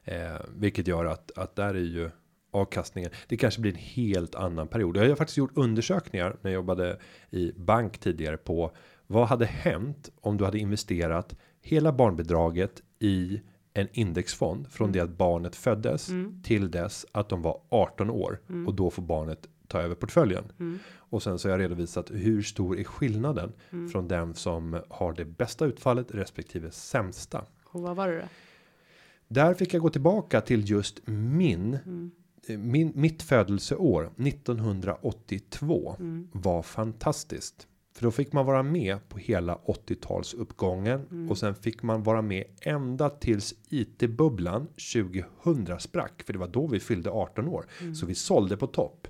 [SPEAKER 1] Eh, vilket gör att att där är ju avkastningen. Det kanske blir en helt annan period. Jag har faktiskt gjort undersökningar när jag jobbade i bank tidigare på vad hade hänt om du hade investerat hela barnbidraget i en indexfond från det att barnet föddes till dess att de var 18 år och då får barnet ta över portföljen. Och sen så har jag redovisat hur stor är skillnaden från den som har det bästa utfallet respektive sämsta.
[SPEAKER 2] Och vad var det då?
[SPEAKER 1] Där fick jag gå tillbaka till just min eh, min, mitt födelseår 1982 var fantastiskt. För då fick man vara med på hela 80-talsuppgången och sen fick man vara med ända tills IT-bubblan 2000 sprack. För det var då vi fyllde 18 år. Så vi sålde på topp.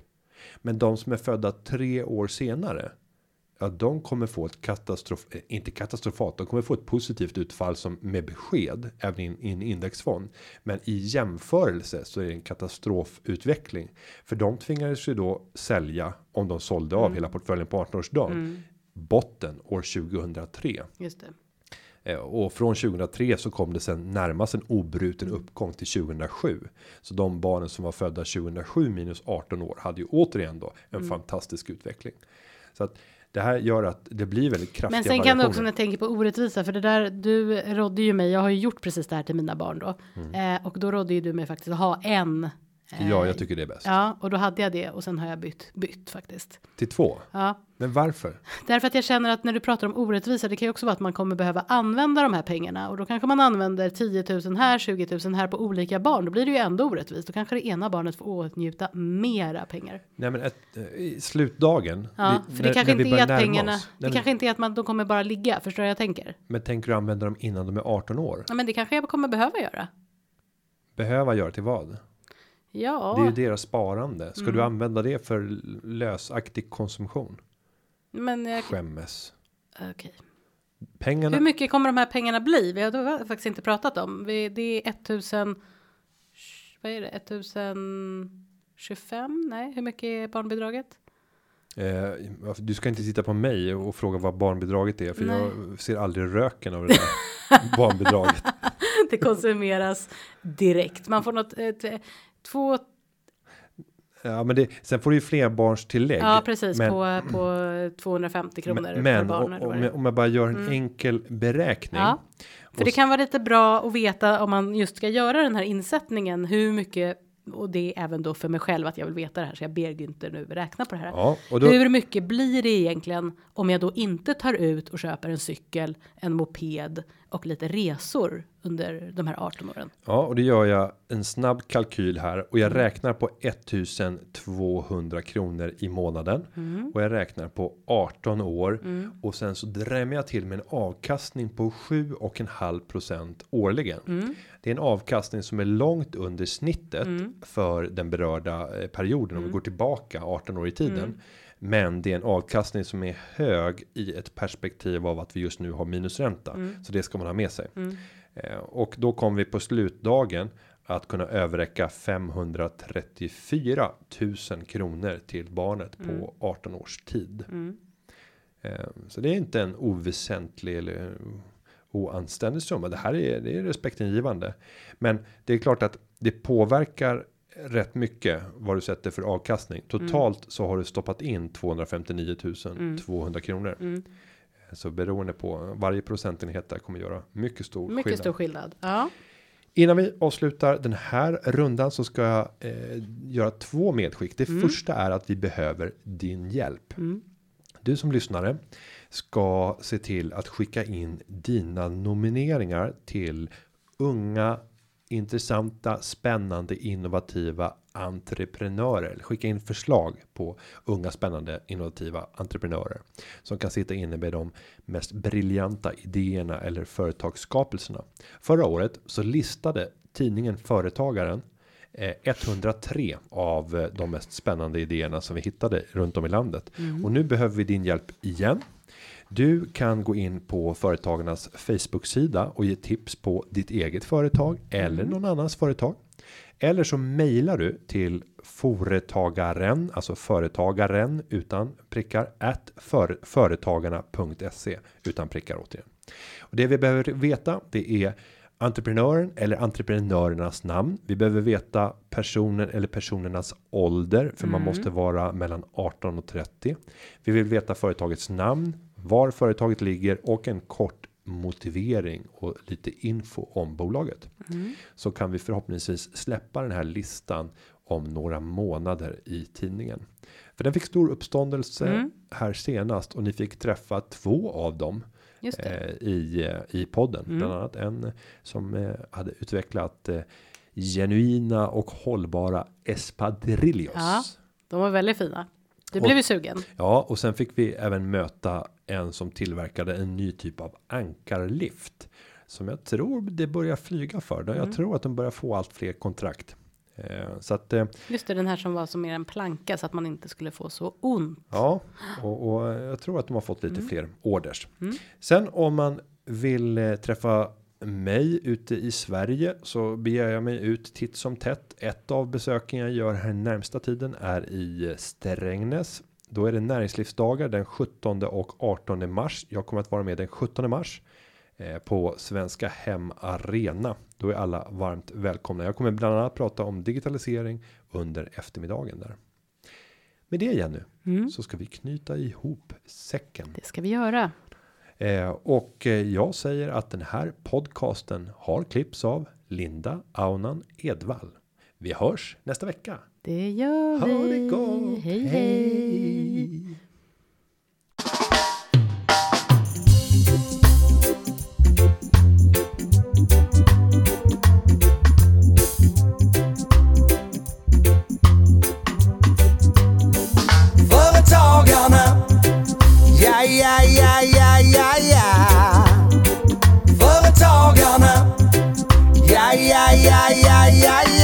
[SPEAKER 1] Men de som är födda tre år senare. Ja, de kommer få ett katastrof, eh, inte katastrofalt, de kommer få ett positivt utfall som med besked även i en- i en indexfond. Men i jämförelse så är det en katastrofutveckling. För de tvingades ju då sälja om de sålde av hela portföljen på 18-årsdagen. Botten år 2003.
[SPEAKER 2] Just det.
[SPEAKER 1] Eh, Och från 2003 så kom det sen närmast en obruten uppgång till 2007. Så de barnen som var födda 2007 minus 18 år hade ju återigen då en fantastisk utveckling. Så att det här gör att det blir väldigt kraftiga
[SPEAKER 2] Men sen kan du också
[SPEAKER 1] variationer.
[SPEAKER 2] när jag tänker på orättvisa, för det där du rådde ju mig. Jag har ju gjort precis det här till mina barn då eh, och då rådde ju du mig faktiskt att ha en. Eh,
[SPEAKER 1] Ja, jag tycker det är bäst.
[SPEAKER 2] Ja, och då hade jag det och sen har jag bytt bytt faktiskt.
[SPEAKER 1] Till två.
[SPEAKER 2] Ja,
[SPEAKER 1] Men varför?
[SPEAKER 2] därför att jag känner att när du pratar om orättvisa, det kan ju också vara att man kommer behöva använda de här pengarna och då kanske man använder 10 000 här, 20 000 här på olika barn. Då blir det ju ändå orättvist. Då kanske det ena barnet får åtnjuta mera pengar.
[SPEAKER 1] Nej, men ett, eh, i slutdagen.
[SPEAKER 2] Ja,
[SPEAKER 1] vi-
[SPEAKER 2] för det
[SPEAKER 1] när-
[SPEAKER 2] kanske
[SPEAKER 1] när
[SPEAKER 2] inte är att pengarna.
[SPEAKER 1] oss.
[SPEAKER 2] Det
[SPEAKER 1] Nej, men-
[SPEAKER 2] kanske inte är att man de kommer bara ligga. Förstår jag tänker?
[SPEAKER 1] Men tänker du använda dem innan de är 18 år?
[SPEAKER 2] Ja, men det kanske jag kommer behöva göra.
[SPEAKER 1] Behöva göra till vad?
[SPEAKER 2] Ja,
[SPEAKER 1] Det är ju deras sparande. Ska
[SPEAKER 2] Mm.
[SPEAKER 1] du använda det för lösaktig konsumtion?
[SPEAKER 2] men jag,
[SPEAKER 1] Skämmes.
[SPEAKER 2] okej.
[SPEAKER 1] Pengarna.
[SPEAKER 2] Hur mycket kommer de här pengarna bli? Vi har faktiskt inte pratat om. Vi, det är 1000. Vad är det? 1025? Nej, hur mycket är barnbidraget?
[SPEAKER 1] Eh, du ska inte titta på mig och fråga vad barnbidraget är. För
[SPEAKER 2] Nej.
[SPEAKER 1] jag ser aldrig röken av det där <laughs> barnbidraget.
[SPEAKER 2] Det konsumeras direkt. Man får något. Två.
[SPEAKER 1] Ja, men det, sen får du ju flerbarnstillägg.
[SPEAKER 2] Ja, precis
[SPEAKER 1] men,
[SPEAKER 2] på på 250 kronor
[SPEAKER 1] men, men
[SPEAKER 2] barn.
[SPEAKER 1] om, jag, om jag bara gör en enkel beräkning.
[SPEAKER 2] Ja. För det kan vara lite bra att veta om man just ska göra den här insättningen. Hur mycket. Och det är även då för mig själv att jag vill veta det här. Så jag ber Günther nu räkna på det här.
[SPEAKER 1] Ja, och då,
[SPEAKER 2] Hur mycket blir det egentligen om jag då inte tar ut och köper en cykel, en moped och lite resor under de här 18 åren?
[SPEAKER 1] Ja, och det gör jag en snabb kalkyl här. Och jag räknar på 1200 kronor i månaden. Och jag räknar på 18 år. Och sen så drämmer jag till med en avkastning på 7,5% årligen. Det är en avkastning som är långt under snittet för den berörda eh, perioden. Om vi går tillbaka 18 år i tiden. Men det är en avkastning som är hög i ett perspektiv av att vi just nu har minusränta. Så det ska man ha med sig. Eh, och då kommer vi på slutdagen att kunna överräcka 534 000 kronor till barnet på 18 års tid. Eh, så det är inte en oväsentlig eller oanständig summa. Det här är, det är respektingivande. Men det är klart att det påverkar rätt mycket vad du sätter för avkastning. Totalt så har du stoppat in 259 200 kronor.
[SPEAKER 2] Mm.
[SPEAKER 1] Så beroende på varje procentenhet där kommer göra mycket stor
[SPEAKER 2] Mycket
[SPEAKER 1] skillnad.
[SPEAKER 2] stor skillnad. Ja.
[SPEAKER 1] Innan vi avslutar den här rundan så ska jag eh, göra två medskick. Det första är att vi behöver din hjälp. Du som lyssnare ska se till att skicka in dina nomineringar till unga intressanta, spännande, innovativa entreprenörer. Skicka in förslag på unga, spännande, innovativa entreprenörer som kan sitta inne med de mest briljanta idéerna eller företagsskapelserna. Förra året så listade tidningen Företagaren eh, 103 av eh, de mest spännande idéerna som vi hittade runt om i landet och nu behöver vi din hjälp igen. Du kan gå in på företagarnas Facebook-sida och ge tips på ditt eget företag eller någon annans företag. Eller så mejlar du till företagaren, alltså företagaren utan prickar at för, företagarna.se utan prickar återigen. Och det vi behöver veta, det är entreprenören eller entreprenörernas namn. Vi behöver veta personen eller personernas ålder för man måste vara mellan 18 och 30. Vi vill veta företagets namn, var företaget ligger och en kort motivering och lite info om bolaget. Så kan vi förhoppningsvis släppa den här listan om några månader i tidningen. För den fick stor uppståndelse här senast och ni fick träffa två av dem eh, i eh, i podden, bland annat en som eh, hade utvecklat eh, genuina och hållbara espadrillos.
[SPEAKER 2] Ja. De var väldigt fina. Du
[SPEAKER 1] Och-
[SPEAKER 2] blev ju sugen.
[SPEAKER 1] Ja, och sen fick vi även möta en som tillverkade en ny typ av ankarlift som jag tror det börjar flyga för.
[SPEAKER 2] Mm.
[SPEAKER 1] Jag tror att de börjar få allt fler kontrakt. Eh, så att eh,
[SPEAKER 2] Just det, den här som var som mer en planka så att man inte skulle få så ont.
[SPEAKER 1] ja, och, och jag tror att de har fått lite
[SPEAKER 2] Mm.
[SPEAKER 1] fler orders. Sen om man vill eh, träffa mig ute i Sverige så beger jag mig ut titt som tätt. Ett av besöken jag gör här närmsta tiden är i Strängnäs. Då är det näringslivsdagar den 17 och 18 mars. Jag kommer att vara med den 17 mars eh, på Svenska Hem Arena. Då är alla varmt välkomna. Jag kommer bland annat prata om digitalisering under eftermiddagen där. Med det Jenny så ska vi knyta ihop säcken.
[SPEAKER 2] Det ska vi göra.
[SPEAKER 1] Eh, och eh, jag säger att den här podcasten har klipps av Linda Aunan Edvall. Vi hörs nästa vecka.
[SPEAKER 2] Det gör
[SPEAKER 1] Ha
[SPEAKER 2] vi.
[SPEAKER 1] det gott.
[SPEAKER 2] Hej, hej.
[SPEAKER 3] Företagarna. Företagarna. Ja, ja, ja, ja, ja, ja.